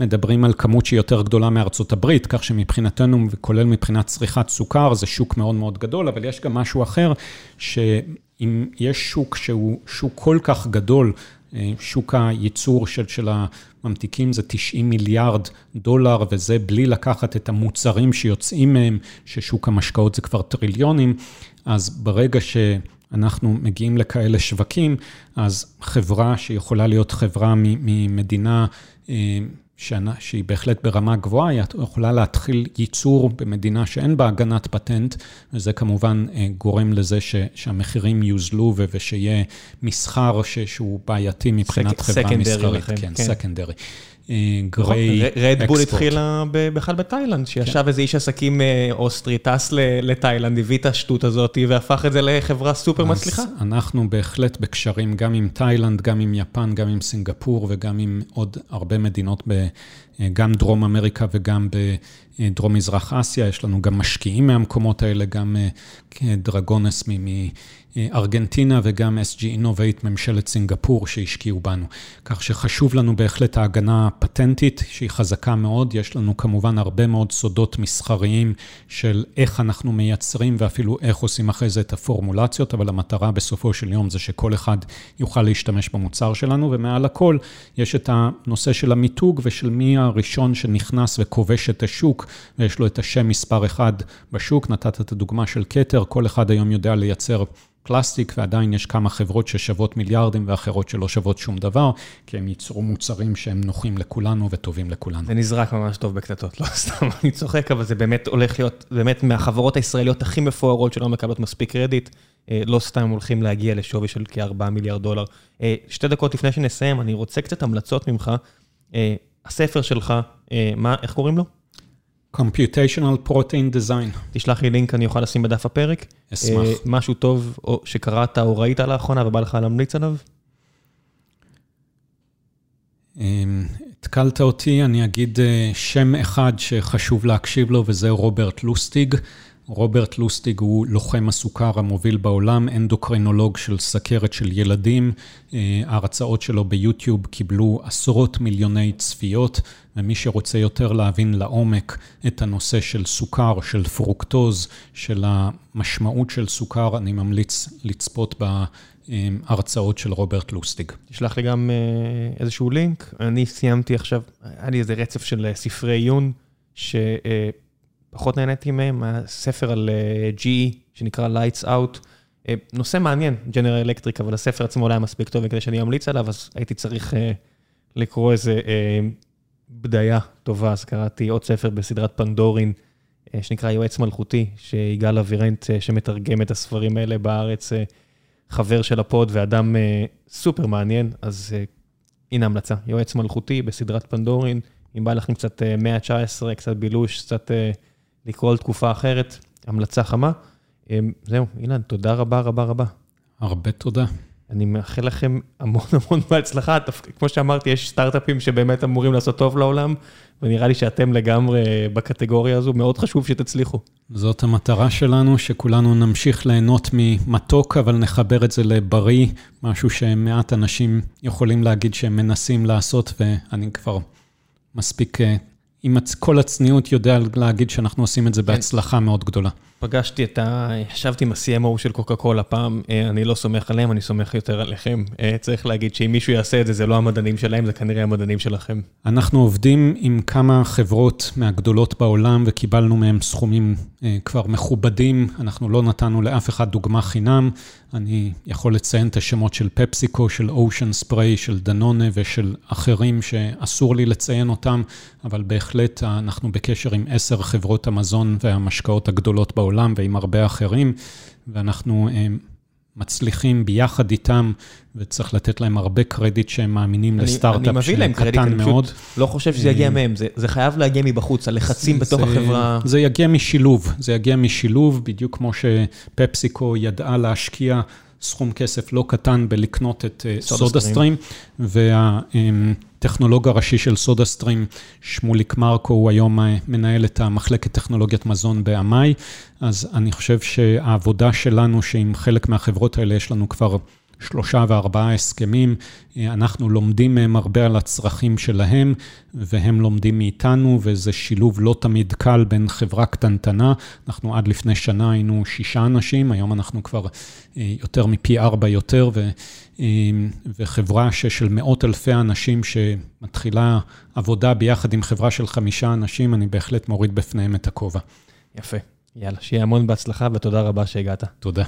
מדברים על כמות שהיא יותר גדולה מארצות הברית, כך שמבחינתנו, וכולל מבחינת צריכת סוכר, זה שוק מאוד מאוד גדול, אבל יש גם משהו אחר, שאם יש שוק שהוא שוק כל כך גדול, אה, שוק הייצור של, של הממתיקים זה 90 מיליארד דולר, וזה בלי לקחת את המוצרים שיוצאים מהם, ששוק המשקאות זה כבר טריליונים, אז ברגע ש... אנחנו מגיעים לכאלה שווקים, אז חברה שיכולה להיות חברה ממדינה אה, שהיא בהחלט ברמה גבוהה, היא יכולה להתחיל ייצור במדינה שאין בה הגנת פטנט, וזה כמובן אה, גורם לזה שהמחירים יוזלו ושיהיה מסחר שהוא בעייתי מבחינת חברה מסחרית. כן, סקנדרי. gray export. רדבול התחילה בכלל בתאילנד, שישב כן. איזה איש עסקים אה, אוסטרי, טס לתאילנד, הביא את השטות הזאת והפך את זה לחברה סופר מצליחה. אנחנו בהחלט בקשרים גם עם תאילנד, גם עם יפן, גם עם סינגפור וגם עם עוד הרבה מדינות, אה, גם דרום אמריקה וגם בדרום-מזרח אסיה. יש לנו גם משקיעים מהמקומות האלה, גם אה, דרגונס ארגנטינה וגם SG Innovate, ממשלת סינגפור, שהשקיעו בנו. כך שחשוב לנו בהחלט ההגנה הפטנטית, שהיא חזקה מאוד. יש לנו כמובן הרבה מאוד סודות מסחריים של איך אנחנו מייצרים ואפילו איך עושים אחרי זה את הפורמולציות, אבל המטרה בסופו של יום זה שכל אחד יוכל להשתמש במוצר שלנו, ומעל הכל יש את הנושא של המיתוג ושל מי הראשון שנכנס וכובש את השוק, ויש לו את השם מספר אחד בשוק. נתת את הדוגמה של כתר, כל אחד היום יודע לייצר פלסטיק, ועדיין יש כמה חברות ששוות מיליארדים ואחרות שלא שוות שום דבר, כי הם ייצרו מוצרים שהם נוחים לכולנו וטובים לכולנו. זה נזרק ממש טוב בקטטות, לא סתם, אני צוחק, אבל זה באמת הולך להיות, באמת מהחברות הישראליות הכי מפוארות שלא מקבלות מספיק קרדיט, אה, לא סתם הולכים להגיע לשווי של כ-4 מיליארד דולר. אה, שתי דקות לפני שנסיים, אני רוצה קצת המלצות ממך. הספר שלך, אה, מה, איך קוראים לו? Computational Protein Design. תשלח לי לינק, אני אוכל לשים בדף הפרק. אשמח. אה, משהו טוב שקראת או ראית לאחרונה ובא לך להמליץ עליו? אמ, התקלת אותי, אני אגיד אה, שם אחד שחשוב להקשיב לו, וזה רוברט לוסטיג. רוברט לוסטיג הוא לוחם הסוכר המוביל בעולם, אנדוקרינולוג של סכרת של ילדים. ההרצאות שלו ביוטיוב קיבלו עשרות מיליוני צפיות, ומי שרוצה יותר להבין לעומק את הנושא של סוכר, של פרוקטוז, של המשמעות של סוכר, אני ממליץ לצפות בהרצאות של רוברט לוסטיג. תשלח לי גם איזשהו לינק. אני סיימתי עכשיו, היה לי איזה רצף של ספרי עיון, ש... פחות נהניתי מהם, הספר על GE שנקרא Lights Out, נושא מעניין, General Electric, אבל הספר עצמו לא היה מספיק טוב כדי שאני אמליץ עליו, אז הייתי צריך לקרוא איזה בדיה טובה, אז קראתי עוד ספר בסדרת פנדורין, שנקרא יועץ מלכותי, שיגאל אבירנט שמתרגם את הספרים האלה בארץ, חבר של הפוד ואדם סופר מעניין, אז הנה המלצה, יועץ מלכותי בסדרת פנדורין, אם בא לכם קצת מאה ה-19, קצת בילוש, קצת... לקרוא על תקופה אחרת, המלצה חמה. זהו, אילן, תודה רבה רבה רבה. הרבה תודה. אני מאחל לכם המון המון בהצלחה. כמו שאמרתי, יש סטארט-אפים שבאמת אמורים לעשות טוב לעולם, ונראה לי שאתם לגמרי בקטגוריה הזו, מאוד חשוב שתצליחו. זאת המטרה שלנו, שכולנו נמשיך ליהנות ממתוק, אבל נחבר את זה לבריא, משהו שמעט אנשים יכולים להגיד שהם מנסים לעשות, ואני כבר מספיק עם כל הצניעות יודע להגיד שאנחנו עושים את זה בהצלחה מאוד גדולה. פגשתי את ה... ישבתי עם ה-CMO של קוקה קולה פעם, אני לא סומך עליהם, אני סומך יותר עליכם. צריך להגיד שאם מישהו יעשה את זה, זה לא המדענים שלהם, זה כנראה המדענים שלכם. אנחנו עובדים עם כמה חברות מהגדולות בעולם, וקיבלנו מהם סכומים כבר מכובדים. אנחנו לא נתנו לאף אחד דוגמה חינם. אני יכול לציין את השמות של פפסיקו, של אושן ספרי, של דנונה ושל אחרים שאסור לי לציין אותם, אבל בהחלט אנחנו בקשר עם עשר חברות המזון והמשקאות הגדולות בעולם ועם הרבה אחרים, ואנחנו מצליחים ביחד איתם, וצריך לתת להם הרבה קרדיט שהם מאמינים לסטארט-אפ שקטן מאוד. אני פשוט לא חושב שזה יגיע מהם, זה חייב להגיע מבחוץ, הלחצים בתוך החברה. זה יגיע משילוב, זה יגיע משילוב, בדיוק כמו שפפסיקו ידעה להשקיע סכום כסף לא קטן בלקנות את סודה סטרים, והטכנולוג הראשי של סודה סטרים, שמוליק מרקו, הוא היום מנהל את המחלקת טכנולוגיית מזון באמאי, אז אני חושב שהעבודה שלנו, שעם חלק מהחברות האלה יש לנו כבר שלושה וארבעה הסכמים, אנחנו לומדים מהם הרבה על הצרכים שלהם, והם לומדים מאיתנו, וזה שילוב לא תמיד קל בין חברה קטנטנה. אנחנו עד לפני שנה היינו שישה אנשים, היום אנחנו כבר יותר מפי ארבע יותר, ו, וחברה של מאות אלפי אנשים שמתחילה עבודה ביחד עם חברה של חמישה אנשים, אני בהחלט מוריד בפניהם את הכובע. יפה. יאללה, שיהיה המון בהצלחה ותודה רבה שהגעת. תודה.